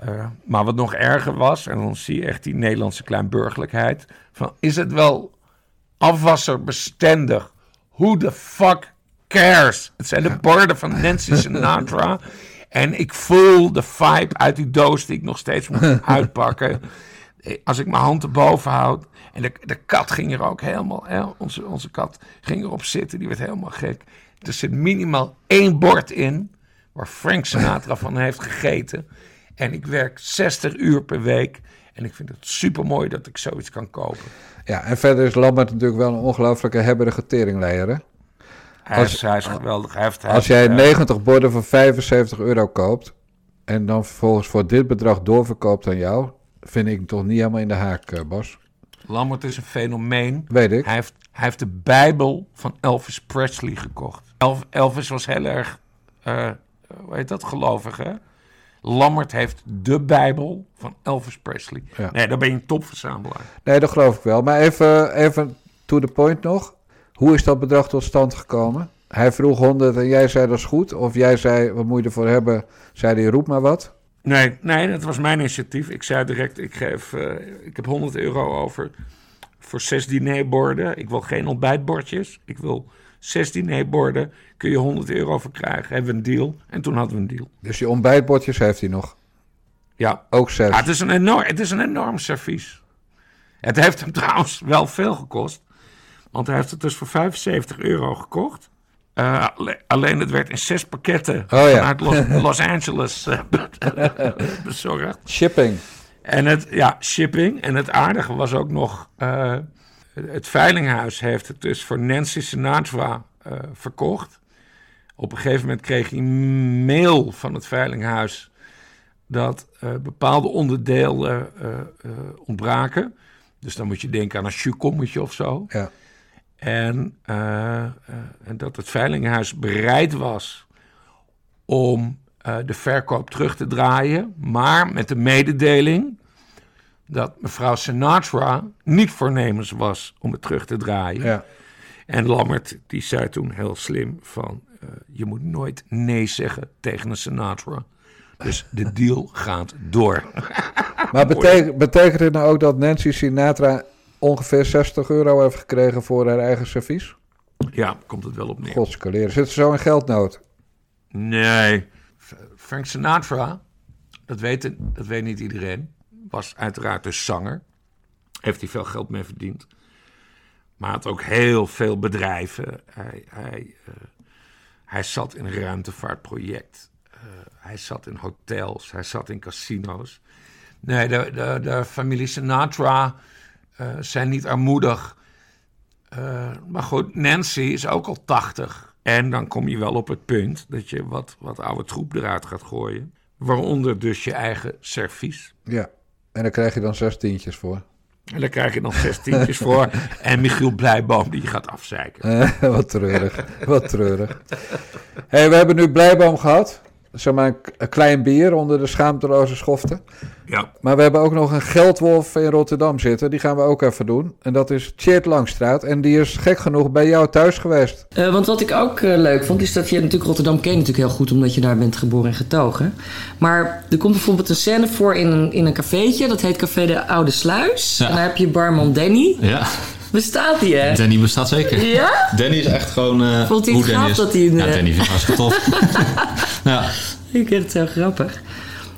Uh, maar wat nog erger was, en dan zie je echt die Nederlandse kleinburgerlijkheid... van is het wel afwasserbestendig? Who the fuck cares? Het zijn de borden van Nancy Sinatra. En ik voel de vibe uit die doos die ik nog steeds moet uitpakken. Als ik mijn hand erboven houd. En de, de kat ging er ook helemaal... Hè, onze, onze kat ging erop zitten, die werd helemaal gek. Er zit minimaal één bord in... waar Frank Sinatra van heeft gegeten... En ik werk 60 uur per week. En ik vind het super mooi dat ik zoiets kan kopen. Ja, en verder is Lambert natuurlijk wel een ongelooflijke hebberige teringleier, hè? Hij, Als- is, hij is geweldig. Hij heeft, hij Als jij eh, 90 borden voor 75 euro koopt en dan vervolgens voor dit bedrag doorverkoopt aan jou, vind ik toch niet helemaal in de haak, eh, Bas. Lambert is een fenomeen. Weet ik. Hij heeft, hij heeft de Bijbel van Elvis Presley gekocht. Elvis was heel erg, eh hoe heet dat, gelovig hè? Lambert heeft de Bijbel van Elvis Presley. Ja. Nee, dan ben je een topverzamelaar. Nee, dat geloof ik wel. Maar even, even to the point nog. Hoe is dat bedrag tot stand gekomen? Hij vroeg 100 en jij zei dat is goed. Of jij zei, wat moet je ervoor hebben? Zei hij, roep maar wat. Nee, nee, dat was mijn initiatief. Ik zei direct, ik, geef, eh, ik heb 100 euro over voor zes dinerborden. Ik wil geen ontbijtbordjes. Ik wil zes dinerborden. Kun je 100 euro voor krijgen. Hebben we een deal. En toen hadden we een deal. Dus die ontbijtbordjes heeft hij nog. Ja. Ook zes. Ja, het, is een enorm, het is een enorm servies. Het heeft hem trouwens wel veel gekost. Want hij heeft het dus voor 75 euro gekocht. Eh, alle- alleen het werd in zes pakketten Oh ja. vanuit Los, Los Angeles eh, bezorgd. Shipping. En het, ja, shipping. En het aardige was ook nog, eh, het veilinghuis heeft het dus voor Nancy Sinatra eh, verkocht. Op een gegeven moment kreeg hij mail van het veilinghuis dat eh, bepaalde onderdelen eh, ontbraken. Dus dan moet je denken aan een chukommetje of zo. Ja. En, en dat het veilinghuis bereid was om de verkoop terug te draaien, maar met de mededeling dat mevrouw Sinatra niet voornemens was om het terug te draaien. Ja. En Lammert die zei toen heel slim van eh, je moet nooit nee zeggen tegen een Sinatra. Dus de deal gaat door. Maar betek- betekent dit nou ook dat Nancy Sinatra ongeveer 60 euro heeft gekregen voor haar eigen servies? Ja, komt het wel op neer. Godskaleren. Zit ze zo in geldnood? Nee. Frank Sinatra, dat weet, dat weet niet iedereen, was uiteraard dus zanger. Heeft hij veel geld mee verdiend. Maar had ook heel veel bedrijven. Hij, hij, eh, hij zat in een ruimtevaartproject. Eh, hij zat in hotels. Hij zat in casino's. Nee, de, de, de familie Sinatra eh, zijn niet armoedig. Maar goed, Nancy is ook al 80. En dan kom je wel op het punt dat je wat, wat oude troep eruit gaat gooien. Waaronder dus je eigen servies. Ja. En daar krijg je dan zes tientjes voor. En daar krijg je dan zes tientjes voor. En Michiel Blijboom die gaat afzeiken. Wat treurig. wat treurig. hey, we hebben nu Blijboom gehad. Zeg maar een, klein bier onder de schaamteloze schoften. Ja. Maar we hebben ook nog een geldwolf in Rotterdam zitten. Die gaan we ook even doen. En dat is Tjeerd Langstraat. En die is gek genoeg bij jou thuis geweest. Eh, want wat ik ook eh, leuk vond, is dat je natuurlijk Rotterdam kent natuurlijk heel goed, omdat je daar bent geboren en getogen. Maar er komt bijvoorbeeld een scène voor in een, in een cafeetje, dat heet Café de Oude Sluis. Ja. En daar heb je barman Danny. Ja, Bestaat die, hè? Danny bestaat zeker. Ja? Danny is echt gewoon uh, Vond hij hoe het gaaf dat hij een, Ja, eh, Danny vind ik hartstikke tof. ja. Ik vind het zo grappig.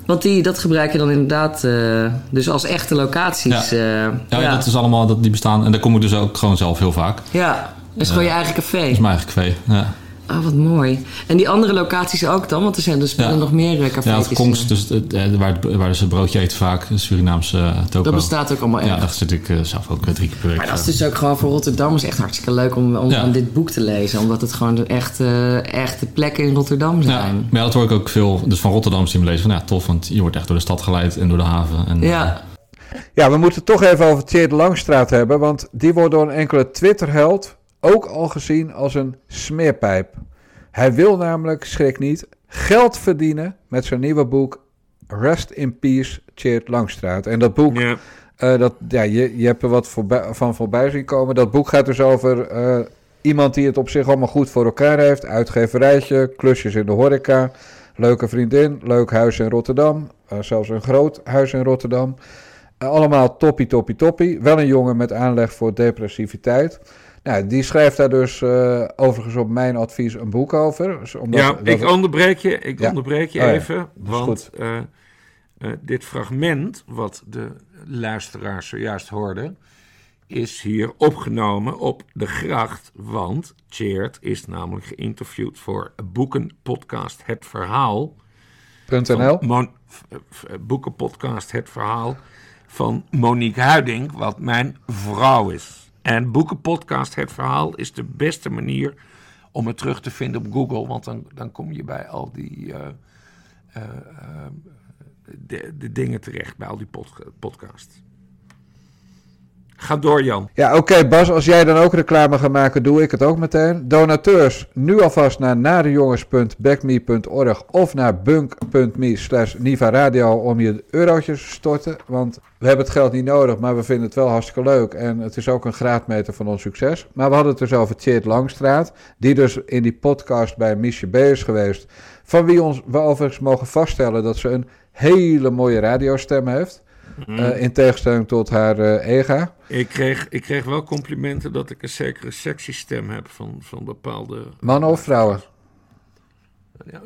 Want die, dat gebruik je dan inderdaad eh, dus als echte locaties. Ja. eh, Ja, ja. dat is allemaal, dat, die bestaan. En daar kom ik dus ook gewoon zelf heel vaak. Ja, dat is gewoon je eigen café. Dat is mijn eigen café, ja. Oh, wat mooi. En die andere locaties ook dan? Want er zijn dus Ja. nog meer eh, cafés. Ja, het Kongs, dus, het, eh, waar, waar ze broodje eten vaak, een Surinaamse uh, toko. Dat bestaat ook allemaal Ja, echt. daar zit ik eh, zelf ook eh, drie keer per week. Maar dat is dus ook gewoon voor Rotterdammers echt hartstikke leuk om, om Ja. aan dit boek te lezen. Omdat het gewoon de echte, echte plekken in Rotterdam Ja, zijn. maar ja, dat hoor ik ook veel dus van Rotterdam zien lezen. Van ja, tof, want je wordt echt door de stad geleid en door de haven. En, Ja. Ja, we moeten toch even over Tjeerd Langstraat hebben. Want die wordt door een enkele Twitterheld ook al gezien als een smeerpijp. Hij wil namelijk, schrik niet, geld verdienen met zijn nieuwe boek Rest in Peace, Tjeerd Langstraat. En dat boek, Ja. eh, dat, ja, je, je hebt er wat voorbij, van voorbij zien komen. Dat boek gaat dus over eh, iemand die het op zich allemaal goed voor elkaar heeft. Uitgeverijtje, klusjes in de horeca, leuke vriendin, leuk huis in Rotterdam. eh, zelfs een groot huis in Rotterdam. Allemaal toppie, toppie, toppie. Wel een jongen met aanleg voor depressiviteit. Nou, die schrijft daar dus eh, overigens op mijn advies een boek over. Dus omdat- ja, ik onderbreek je, ik Ja. onderbreek je Oh even. want eh, eh, dit fragment, wat de luisteraar zojuist hoorde, is hier opgenomen op de gracht. Want Cheert is namelijk geïnterviewd voor boekenpodcast Het Verhaal. .nl? Boekenpodcast Het Verhaal van Monique Huiding, wat mijn vrouw is. En Boekenpodcast Het Verhaal is de beste manier om het terug te vinden op Google. Want dan, dan kom je bij al die uh, uh, de, de, dingen terecht, bij al die pod, podcasts. Ga door, Jan. Ja, oké, Bas. Als jij dan ook reclame gaat maken, doe ik het ook meteen. Donateurs, nu alvast naar narejongens.backme.org of naar bunk.me slash Niva Radio om je eurotjes te storten. Want we hebben het geld niet nodig, maar we vinden het wel hartstikke leuk. En het is ook een graadmeter van ons succes. Maar we hadden het dus over Tjeerd Langstraat, die dus in die podcast bij Miesje B is geweest. Van wie ons, we overigens mogen vaststellen dat ze een hele mooie radiostem heeft. Mm. Uh, in tegenstelling tot haar uh, ega. Ik kreeg, ik kreeg wel complimenten dat ik een zekere sexy stem heb van, van bepaalde... Mannen of vrouwen? Ja,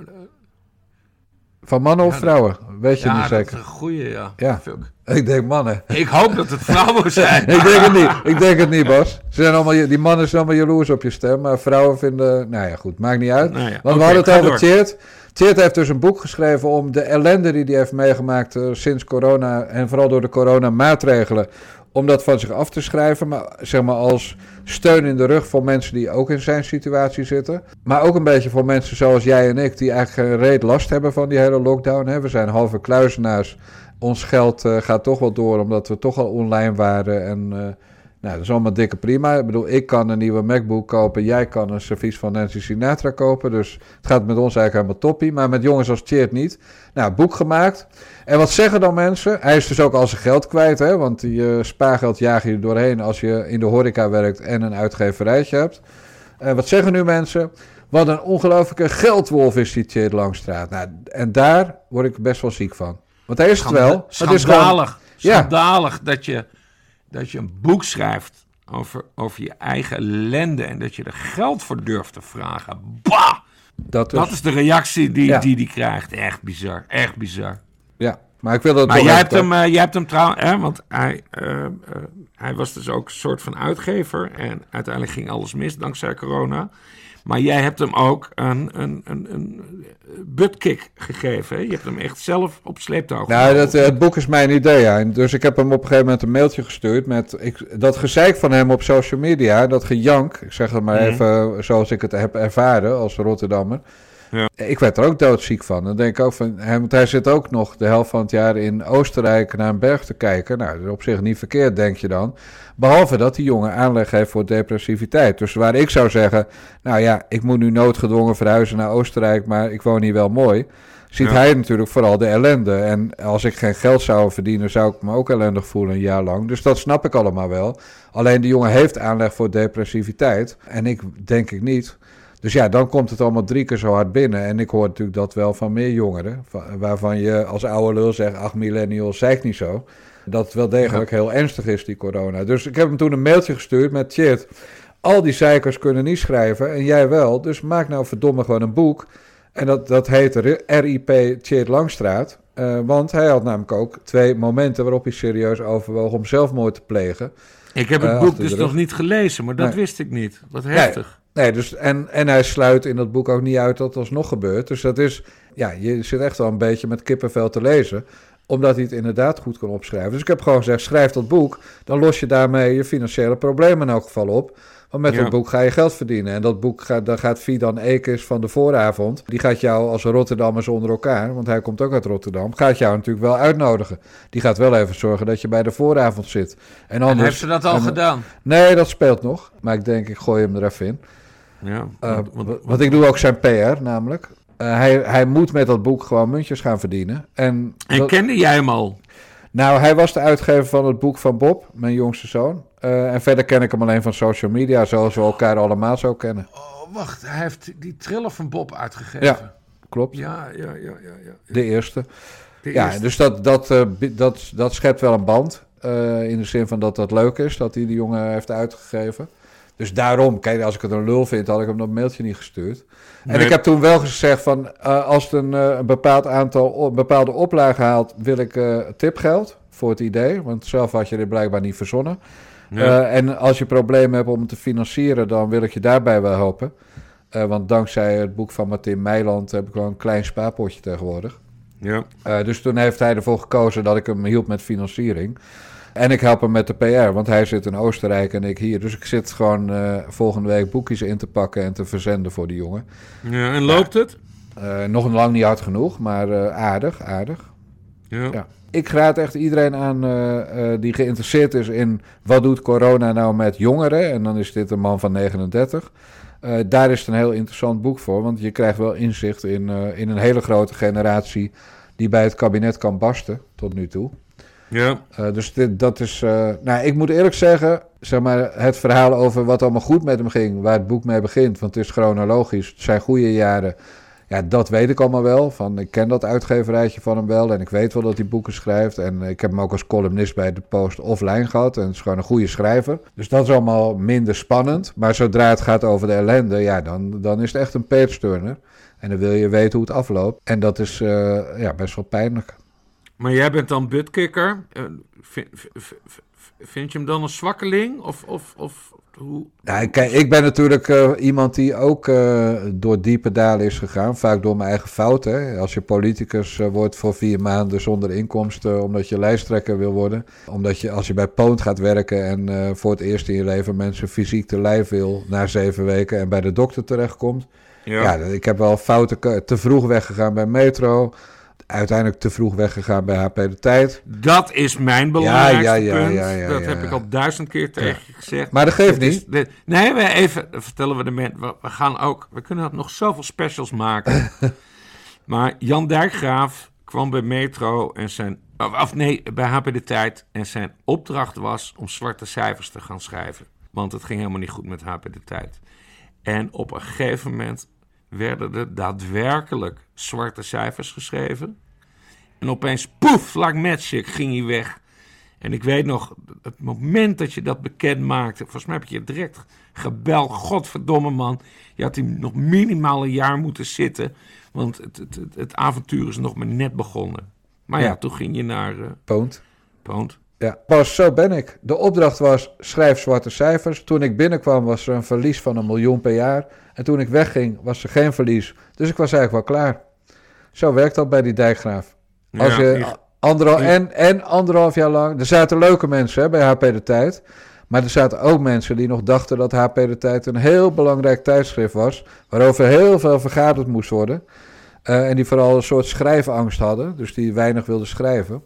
van mannen of ja, vrouwen? Weet je ja, niet zeker? dat is een goeie, ja. ja. Fuck. Ik denk mannen. Ik hoop dat het vrouwen zijn. ik denk het niet. Ik denk het niet, Bas. Ze zijn allemaal, die mannen zijn allemaal jaloers op je stem. Maar vrouwen vinden... Nou ja, goed. Maakt niet uit. Nou Want okay, we hadden het over. Tjeerd. Tjeerd heeft dus een boek geschreven om de ellende die hij heeft meegemaakt uh, sinds corona. En vooral door de coronamaatregelen. Om dat van zich af te schrijven. Maar zeg maar als steun in de rug voor mensen die ook in zijn situatie zitten. Maar ook een beetje voor mensen zoals jij en ik. Die eigenlijk geen reet last hebben van die hele lockdown. Hè. We zijn halve kluizenaars. Ons geld uh, gaat toch wel door omdat we toch al online waren. En uh, nou, dat is allemaal dikke prima. Ik bedoel, ik kan een nieuwe MacBook kopen. Jij kan een servies van Nancy Sinatra kopen. Dus het gaat met ons eigenlijk helemaal toppie. Maar met jongens als Cheert niet. Nou, boek gemaakt. En wat zeggen dan mensen? Hij is dus ook al zijn geld kwijt. Hè? Want je spaargeld jaag je doorheen als je in de horeca werkt en een uitgeverijtje hebt. En wat zeggen nu mensen? Wat een ongelofelijke geldwolf is die Cheert Langstraat. Nou, en daar word ik best wel ziek van. Want hij is het wel. Schandalig. Het is gewoon, Schandalig dat, je, dat je een boek schrijft over, over je eigen ellende en dat je er geld voor durft te vragen. Bah! Dat, dat is de reactie die, ja. die die krijgt. Echt bizar. Echt bizar. Ja, maar ik wil dat maar jij hebt, hem, uh, jij hebt hem trouwens, hè, want hij, uh, uh, hij was dus ook een soort van uitgever. En uiteindelijk ging alles mis dankzij corona. Maar jij hebt hem ook een, een, een, een buttkick gegeven. Hè? Je hebt hem echt zelf op sleeptouw Nou, dat, het boek is mijn idee. Ja. Dus ik heb hem op een gegeven moment een mailtje gestuurd met ik, dat gezeik van hem op social media. Dat gejank, ik zeg het maar mm. even zoals ik het heb ervaren als Rotterdammer. Ja. Ik werd er ook doodziek van. Dan denk ik ook van, want hij zit ook nog de helft van het jaar in Oostenrijk naar een berg te kijken. Nou, dat is op zich niet verkeerd, denk je dan. Behalve dat die jongen aanleg heeft voor depressiviteit. Dus waar ik zou zeggen, nou ja, ik moet nu noodgedwongen verhuizen naar Oostenrijk, maar ik woon hier wel mooi. Ziet ja. hij natuurlijk vooral de ellende. En als ik geen geld zou verdienen, zou ik me ook ellendig voelen een jaar lang. Dus dat snap ik allemaal wel. Alleen die jongen heeft aanleg voor depressiviteit. En ik denk ik niet. Dus ja, dan komt het allemaal drie keer zo hard binnen. En ik hoor natuurlijk dat wel van meer jongeren. Waarvan je als oude lul zegt, ach millennials, zeg ik niet zo. Dat het wel degelijk heel ernstig is, die corona. Dus ik heb hem toen een mailtje gestuurd met, shit, al die zeikers kunnen niet schrijven en jij wel. Dus maak nou verdomme gewoon een boek. En dat, dat heet RIP Tjeerd Langstraat. Uh, want hij had namelijk ook twee momenten waarop hij serieus overwoog om zelfmoord te plegen. Ik heb het uh, boek dus nog niet gelezen, maar dat nee. wist ik niet. Wat heftig. Nee, nee dus, en, en hij sluit in dat boek ook niet uit dat dat alsnog gebeurt. Dus dat is, ja, je zit echt wel een beetje met kippenvel te lezen omdat hij het inderdaad goed kan opschrijven. Dus ik heb gewoon gezegd, schrijf dat boek. Dan los je daarmee je financiële problemen in elk geval op. Want met ja. dat boek ga je geld verdienen. En dat boek gaat, dan gaat Fidan Ekers van de vooravond... die gaat jou als Rotterdammers onder elkaar... want hij komt ook uit Rotterdam... gaat jou natuurlijk wel uitnodigen. Die gaat wel even zorgen dat je bij de vooravond zit. En, anders, en heeft ze dat al en, gedaan? Nee, dat speelt nog. Maar ik denk, ik gooi hem er even in. Ja, uh, want, want, want ik doe ook zijn PR namelijk. Uh, hij, hij moet met dat boek gewoon muntjes gaan verdienen. En, en dat, kende jij hem al? Nou, hij was de uitgever van het boek van Bob, mijn jongste zoon. Uh, en verder ken ik hem alleen van social media, zoals we elkaar allemaal zo kennen. Oh, wacht, hij heeft die triller van Bob uitgegeven. Ja, klopt. Ja, ja, ja, ja. ja. De eerste. De ja, eerste. dus dat, dat, uh, dat, dat schept wel een band. Uh, in de zin van dat dat leuk is, dat hij die jongen heeft uitgegeven. Dus daarom, kijk, als ik het een lul vind, had ik hem dat mailtje niet gestuurd. Nee. En ik heb toen wel gezegd van, uh, als het een, uh, een bepaald aantal, een bepaalde oplage haalt, wil ik uh, tipgeld voor het idee. Want zelf had je dit blijkbaar niet verzonnen. Ja. en als je problemen hebt om het te financieren, dan wil ik je daarbij wel helpen. want dankzij het boek van Martin Meiland heb ik wel een klein spaarpotje tegenwoordig. Ja. Eh, dus toen heeft hij ervoor gekozen dat ik hem hielp met financiering. En ik help hem met de PR, want hij zit in Oostenrijk en ik hier. Dus ik zit gewoon eh, volgende week boekjes in te pakken en te verzenden voor die jongen. Ja, en loopt het? Eh, nog lang niet hard genoeg, maar eh, aardig, aardig. Ja. Ja. Ik raad echt iedereen aan die geïnteresseerd is in wat doet corona nou met jongeren. En dan is dit een man van 39. Eh, daar is het een heel interessant boek voor, want je krijgt wel inzicht in, in een hele grote generatie die bij het kabinet kan barsten tot nu toe. Ja. Eh, dus dit, dat is. eh, nou, ik moet eerlijk zeggen, zeg maar, het verhaal over wat allemaal goed met hem ging, waar het boek mee begint, want het is chronologisch, zijn goede jaren. Ja, dat weet ik allemaal wel. Van, ik ken dat uitgeverijtje van hem wel en ik weet wel dat hij boeken schrijft. En ik heb hem ook als columnist bij de Post offline gehad. En het is gewoon een goede schrijver. Dus dat is allemaal minder spannend. Maar zodra het gaat over de ellende, ja, dan, dan is het echt een page-turner. En dan wil je weten hoe het afloopt. En dat is eh, ja, best wel pijnlijk. Maar jij bent dan butkikker. Eh, vind, vind, je hem dan een zwakkeling? Of, of, of hoe? Nou, kijk, ik ben natuurlijk eh, iemand die ook eh, door diepe dalen is gegaan. Vaak door mijn eigen fouten. Als je politicus wordt voor vier maanden zonder inkomsten, omdat je lijsttrekker wil worden. Omdat je als je bij Poont gaat werken en voor het eerst in je leven mensen fysiek te lijf wil na zeven weken en bij de dokter terechtkomt. Ja. Ja, ik heb wel fouten te vroeg weggegaan bij Metro. Uiteindelijk te vroeg weggegaan bij HP De Tijd. Dat is mijn belangrijkste Ja, ja, ja, punt. ja, ja, dat ja, heb ik al duizend keer tegen je gezegd. Maar dat geeft is niet. nee, we even vertellen we de mensen. We, we gaan ook. We kunnen nog zoveel specials maken. maar Jan Dijkgraaf kwam bij Metro en zijn. Of nee, bij HP De Tijd. En zijn opdracht was om zwarte cijfers te gaan schrijven. Want het ging helemaal niet goed met HP De Tijd. En op een gegeven moment werden er daadwerkelijk zwarte cijfers geschreven. En opeens, poef, like magic, ging hij weg. En ik weet nog, het moment dat je dat bekend maakte, volgens mij heb je direct gebeld. Godverdomme man, je had hier nog minimaal een jaar moeten zitten. Want het, het, het, het avontuur is nog maar net begonnen. Maar ja, Ja. toen ging je naar eh Poont. Poont. Ja, pas zo ben ik. De opdracht was schrijf zwarte cijfers. Toen ik binnenkwam was er een verlies van een miljoen per jaar. En toen ik wegging was er geen verlies. Dus ik was eigenlijk wel klaar. Zo werkt dat bij die dijkgraaf. Als Ja, je anderhal, en, en anderhalf jaar lang... Er zaten leuke mensen hè, bij HP De Tijd. Maar er zaten ook mensen die nog dachten dat HP De Tijd een heel belangrijk tijdschrift was. Waarover heel veel vergaderd moest worden. Eh, en die vooral een soort schrijfangst hadden. Dus die weinig wilden schrijven.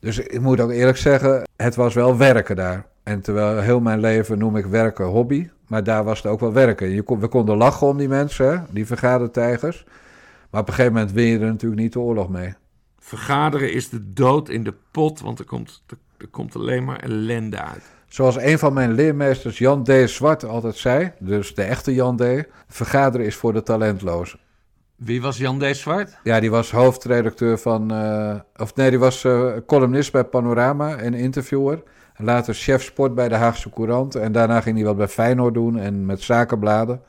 Dus ik moet ook eerlijk zeggen, het was wel werken daar. En terwijl heel mijn leven noem ik werken hobby, maar daar was het ook wel werken. Je kon, we konden lachen om die mensen, hè, die vergadertijgers. Maar op een gegeven moment win je er natuurlijk niet de oorlog mee. Vergaderen is de dood in de pot, want er komt, er, er komt alleen maar ellende uit. Zoals een van mijn leermeesters Jan D. Zwart altijd zei, dus de echte Jan D. Vergaderen is voor de talentlozen. Wie was Jan D. Zwart? Ja, die was hoofdredacteur van, eh, of nee, die was eh, columnist bij Panorama en interviewer. Later chef sport bij de Haagse Courant. En daarna ging hij wat bij Feyenoord doen en met zakenbladen.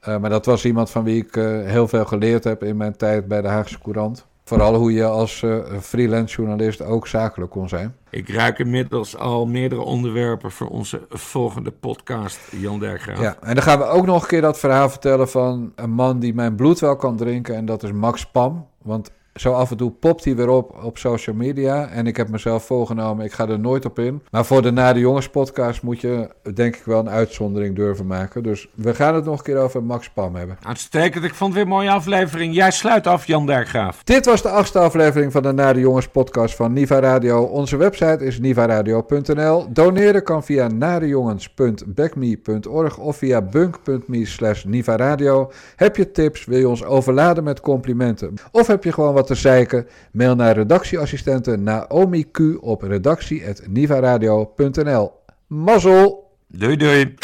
Eh, maar dat was iemand van wie ik heel veel geleerd heb in mijn tijd bij de Haagse Courant. Vooral hoe je als eh, freelance journalist ook zakelijk kon zijn. Ik ruik inmiddels al meerdere onderwerpen voor onze volgende podcast, Jan Dijkgraaf. Ja, en dan gaan we ook nog een keer dat verhaal vertellen van een man die mijn bloed wel kan drinken. En dat is Max Pam. Want zo af en toe popt hij weer op op social media. En ik heb mezelf voorgenomen, ik ga er nooit op in. Maar voor de Na de Jongens podcast moet je denk ik wel een uitzondering durven maken. Dus we gaan het nog een keer over Max Pam hebben. Uitstekend, ik vond het weer een mooie aflevering. Jij sluit af, Jan Dijkgraaf. Dit was de achtste aflevering van de Na de Jongens podcast van Niva Radio. Onze website is nivaradio.nl. Doneren kan via nadejongens.backme.org of via bunk.me slash nivaradio. Heb je tips, wil je ons overladen met complimenten? Of heb je gewoon wat te zeiken? Mail naar redactieassistente Naomi Q op redactie.nivaradio.nl. Mazzel! Doei doei.